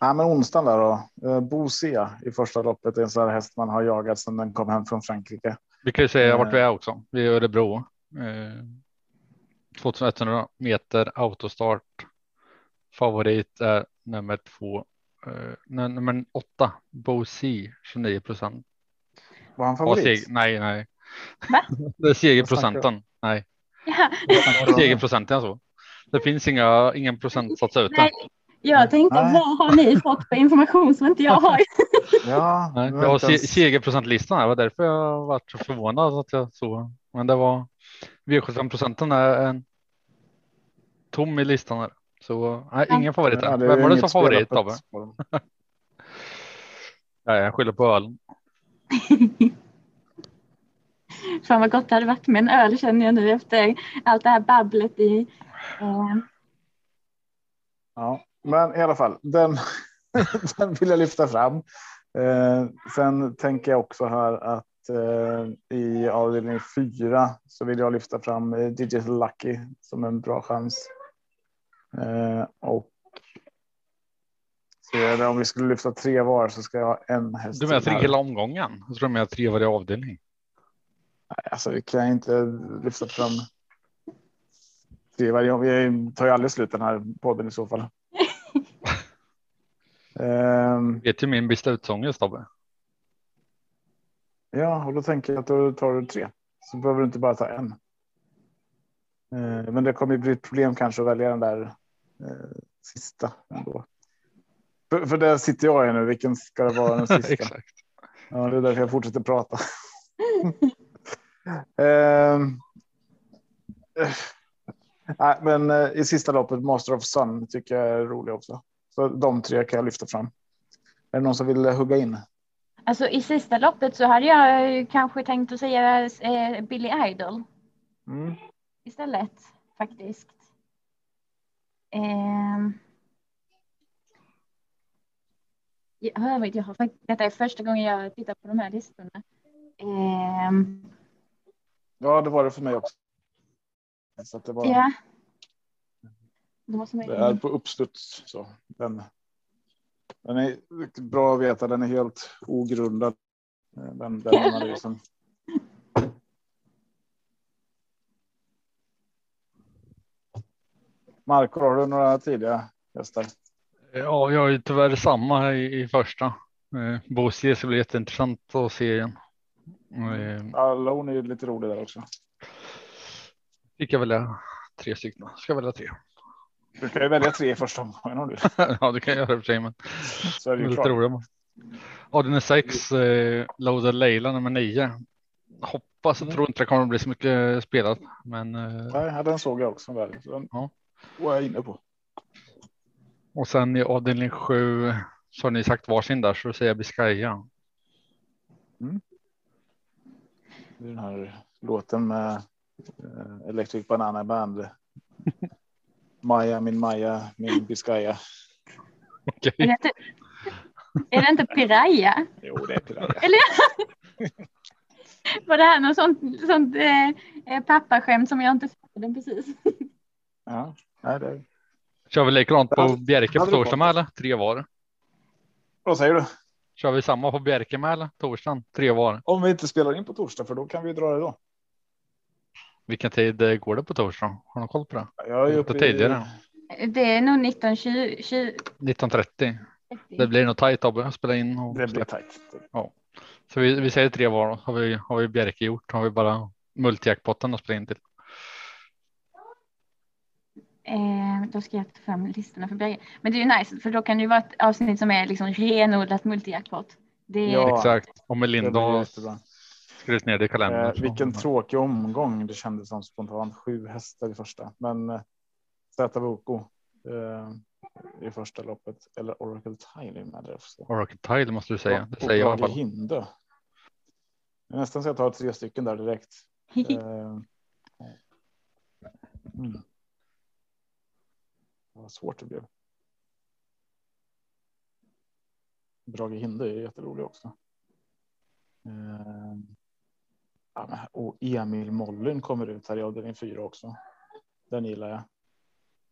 Ja, men onsdagen där då. Eh, Bosia i första loppet är en sån här häst man har jagat sedan den kom hem från Frankrike. Vi kan ju säga vart vi är också. Vi är i Örebro. Eh, 2100 meter autostart. Favorit är nummer två. Eh, nej, nummer åtta. Bosi 29 procent. Var han favorit? Nej, nej. Va? Det är segerprocenten. Nej, ja. segerprocenten så. Det finns inga, ingen procentsats ute. Nej, jag tänkte Nej. vad har ni fått för information som inte jag har? Ja, Nej, jag var har se- segerprocentlistan. Det var därför jag varit så förvånad att jag såg. Men det var V75 procenten är en tom i listan här. Så nej, ingen favorit. Ja, här. Vem var det som favorit Tobbe? Nej, jag skyller på ölen. Fan vad gott det hade varit med en öl känner jag nu efter allt det här babblet i. Eh, Ja, men i alla fall den, den vill jag lyfta fram. Eh, sen tänker jag också här att eh, i avdelning fyra så vill jag lyfta fram eh, Digital Lucky som en bra chans. Eh, och så om vi skulle lyfta tre var så ska jag ha en häst. Du menar till hela omgången? Jag tror du menar tre varje avdelning. Nej, Alltså vi kan inte lyfta fram tre varje gång. Vi tar ju aldrig slut den här podden i så fall. Ehm, Vet ju min beslutsångest Tobbe. Ja, och då tänker jag att då tar du tre. Så behöver du inte bara ta en. Eh, Men det kommer ju bli ett problem kanske att välja den där eh, sista ändå. För, för där sitter jag nu. Vilken ska det vara den sista? Exakt. Ja, det är därför jag fortsätter prata. Eh, Nej, men eh, i sista loppet Master of Sun tycker jag är rolig också. Så de tre kan jag lyfta fram. Är det någon som vill eh, hugga in? Alltså i sista loppet så hade jag eh, kanske tänkt att säga eh, Billy Idol Mm. istället faktiskt. Ehm. Jag, vet, jag har faktiskt, detta är första gången jag tittar på de här listorna. Ehm, Ja, det var det för mig också. Så det var. ja. Det är på uppstuds. Så den, den är bra att veta. Den är helt ogrundad. Den, den analysen. Marco, har du några tidiga hästar? Ja, jag ju tyvärr samma i, i första. Eh, Bosie ska bli jätteintressant att se igen. Eh, Alone är ju lite rolig där också. fick jag välja tre stycken. Ska jag välja tre? Du kan ju välja tre i första omgången om du ja, det kan jag göra i och för sig, men Så är det ju lite roligare. Avdelning sex, eh, Loaded Leila nummer nio. Hoppas, jag Mm. tror inte det kommer att bli så mycket spelat, men eh, Nej, den såg jag också väl. Så den Ja. var jag inne på. Och sen i avdelning sju så har ni sagt varsin där så då säger jag Biscaya. Det är den här låten med eh, Electric Banana Band. Maja, min Maja, min Biscaya. Okej. Är det inte, är det inte Piraya? Jo, det är Piraya. Eller var det här något sånt, sånt eh, eh, pappaskämt som jag inte fattade precis? Ja, nej, det är... Kör vi likadant på Bjerke på torsdag med eller? Tre var. Vad säger du? Kör vi samma på Bjerke med eller? Torsdagen? Tre var. Om vi inte spelar in på torsdag, för då kan vi dra det då. Vilken tid eh, går det på torsdag? Har du koll på det? Jag är uppe i... tidigare. Det är nog 19, 20, 20 19.30. Det blir nog tajt Tobbe att spela in. Och Det blir tajt. Så vi, vi säger tre var. då. Har vi, har vi Bjerke gjort? Har vi bara multijackpotten att spela in till? Eh, då ska jag ta fram listorna för Berge. Men det är ju nice för då kan det ju vara ett avsnitt som är liksom renodlat multijackpot. Det är, Ja. Exakt. Och Det Melinda skrivit ner det i kalendern. Eh, så- vilken tråkig omgång det kändes som spontant. Sju hästar i första, men eh, Zäta Voko eh, i första loppet eller Oracle Tile är med också. Oracle Tile måste du säga. Det säger jag i alla är nästan så jag tar tre stycken där direkt. Eh, mm. Vad svårt det blev. Brage Hinde är jätterolig också. Eh, ja, och Emil Mollin kommer ut här i avdelning fyra också. Den gillar jag.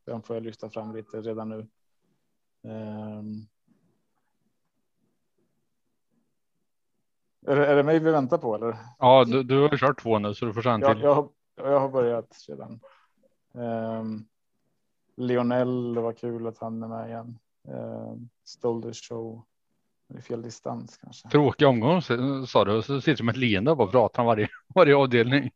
Den får jag lyfta fram lite redan nu. Ehm. Är det, är det mig vi väntar på eller? Ja, du, du har kört två nu så du får köra en Jag, till. jag, har, jag har börjat redan. Um, Lionel, det var kul att han är med igen. Stole the show. Det är fel distans kanske. Tråkig omgång sa du och så sitter du med ett leende och bara pratar om varje, varje avdelning.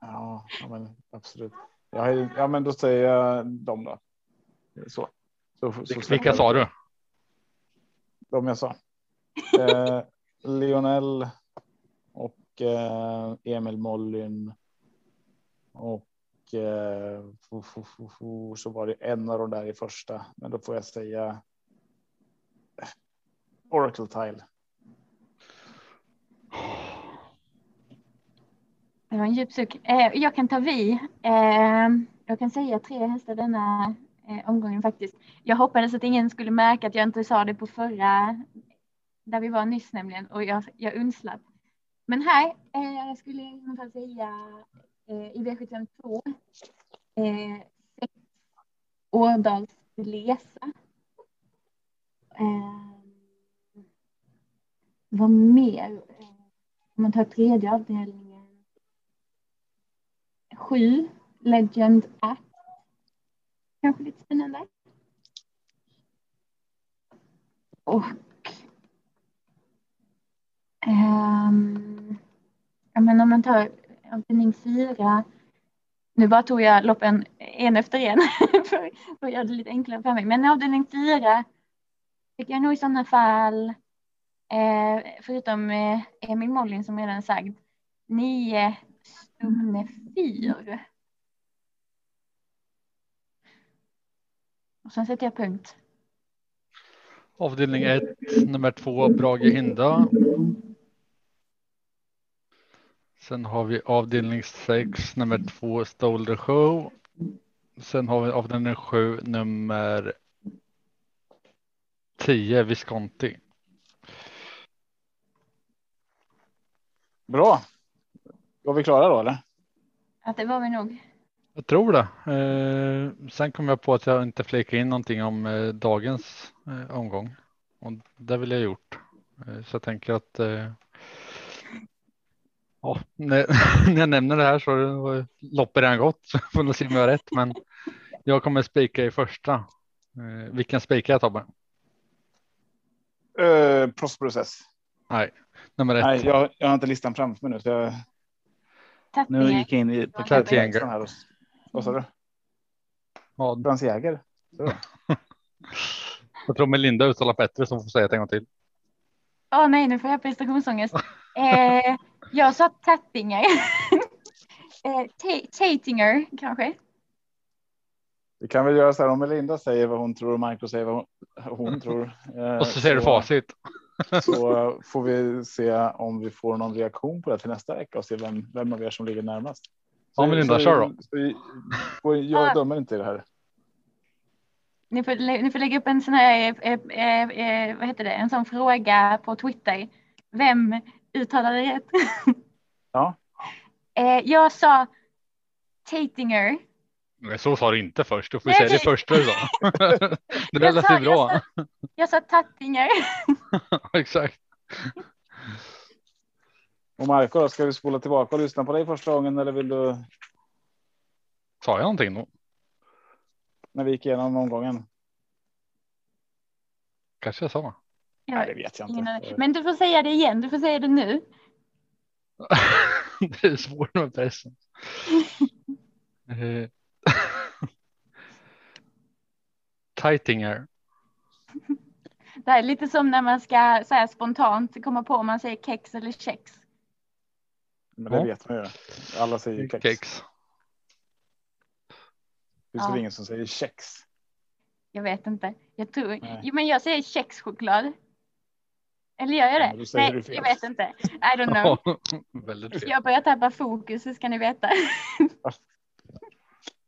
Ja, ja men absolut. Har- ja, men då säger jag dem då. Så. så, så Vilka sa du? De jag sa. Eh, Lionel och eh, Emil Mollin. Och eh, fo, fo, fo, så var det en av de där i första. Men då får jag säga eh, Oracle Tile. Det var en djup suck. Eh, jag kan ta vi. Eh, jag kan säga tre hästar denna eh, omgången faktiskt. Jag hoppades att ingen skulle märka att jag inte sa det på förra, där vi var nyss nämligen, och jag, jag undslapp. Men här eh, skulle jag i alla fall säga Eh, i V752 eh, Ådals Årdals Lesa. Eh, vad mer? Om man tar tredje avdelningen. Sju Legend Act. Kanske lite spännande. Och ehm, ja, men om man tar avdelning fyra. Nu bara tog jag loppen en efter en för, att göra det lite enklare för mig. Men avdelning fyra tycker jag nog i sådana fall, eh, förutom eh, Emil Mollin som redan sagt nio Stumne fyr. Och sen sätter jag punkt. Avdelning 1, nummer 2, Brage Hinda. Sen har vi avdelning 6, nummer 2, Stole the Show. Sen har vi avdelning 7, nummer 10, Visconti. Bra. Var vi klara då eller? Att det var vi nog. Jag tror det. Eh, sen kom jag på att jag inte flikade in någonting om eh, dagens eh, omgång. Och det vill jag gjort. Så jag tänker att ja, när, när jag nämner det här så har loppet redan gått. Så får vi se om jag har rätt. Men jag kommer spika i första. Eh, vilken spikar jag Tobbe? Uh, Prosperous Nej, nummer ett. Nej, jag, jag har inte listan framför mig nu. Så jag, nu gick jag in i på här. Vad sa du? Ja, Frans Jäger? jag tror Melinda uttalar bättre som får säga det en gång till. Åh nej, nu får jag prestationsångest. Eh, jag sa Tattinger. eh, Ta- Tatinger kanske. Vi kan väl göra så här om Melinda säger vad hon tror och Marco säger vad hon, hon tror. eh, Och så säger du facit. Så eh, får vi se om vi får någon reaktion på det till nästa vecka och se vem, vem av er som ligger närmast. Ja, Melinda, kör då. Så, så, jag dömer inte i det här. Ni får, ni får lägga upp en sån här, eh, eh, eh, vad heter det, en sån fråga på Twitter. Vem uttalade rätt? Ja. eh, jag sa Tatinger. Men så sa du inte först. Du får Nej, säga det nej. första du sa. det lät ju bra. jag sa- Jag sa Tattinger. Exakt. Och Marco, då, ska vi spola tillbaka och lyssna på dig första gången eller vill du Sa jag någonting då? när vi gick igenom omgången? Kanske jag sa. Nej, det vet jag inte. aning. Men du får säga det igen. Du får säga det nu. det är svårt med pressen. Eh, Tightinger. Det här är lite som när man ska så här spontant komma på om man säger kex eller kex. Men det Ja. vet man ju. Alla säger kex. Kex. Det finns Ja. ingen som säger kex. Jag vet inte. Jag tror, Nej. jo, men jag säger kexchoklad. Eller gör jag Ja, det? säger Nej, jag vet inte. I don't know. Ja, väldigt fel. Jag börjar tappa fokus, så ska ni veta.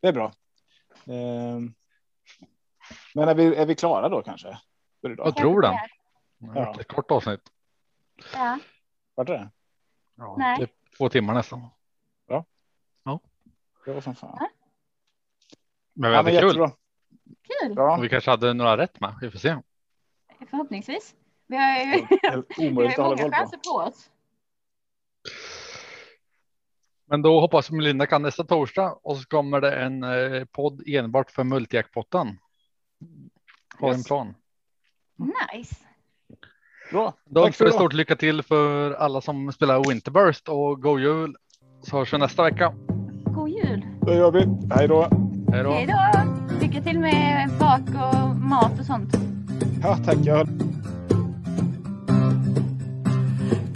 Det är bra. Ehm, Men är vi, är vi klara då kanske? För idag? Jag tror det. Ja. Det var Ett kort avsnitt. Ja, Vart är det? Ja, Nej. det är två timmar nästan. Det var som fan. Men vi Ja, men hade kul. jättebra. kul. Och Bra. vi kanske hade några rätt med. Vi får se. Förhoppningsvis. Vi har ju vi har många chanser på oss. Men då hoppas vi Melinda kan nästa torsdag och så kommer det en eh, podd enbart för multijackpotten. Har en plan. Nice. Bra. Då önskar vi stort lycka till för alla som spelar Winterburst och god jul. Så hörs vi nästa vecka. God jul. Då gör vi. Hej då. Hej då. Lycka till med bak och mat och sånt. Ja, tack.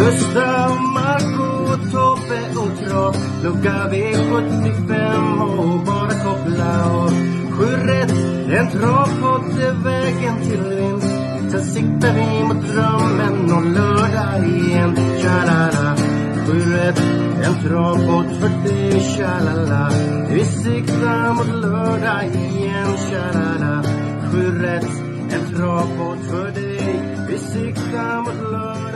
Gustav, Marco och Trav Lucka V75 och bara koppla av. Sju rätt, en travpott är vägen till vinst. Sen siktar vi mot drömmen om lördag igen. Tja-la-la. Sju rätt, en travpott för dig. Tja-la-la. Vi siktar mot lördag igen. Tja-la-la. Sju rätt, en travpott för dig. Vi siktar mot lördag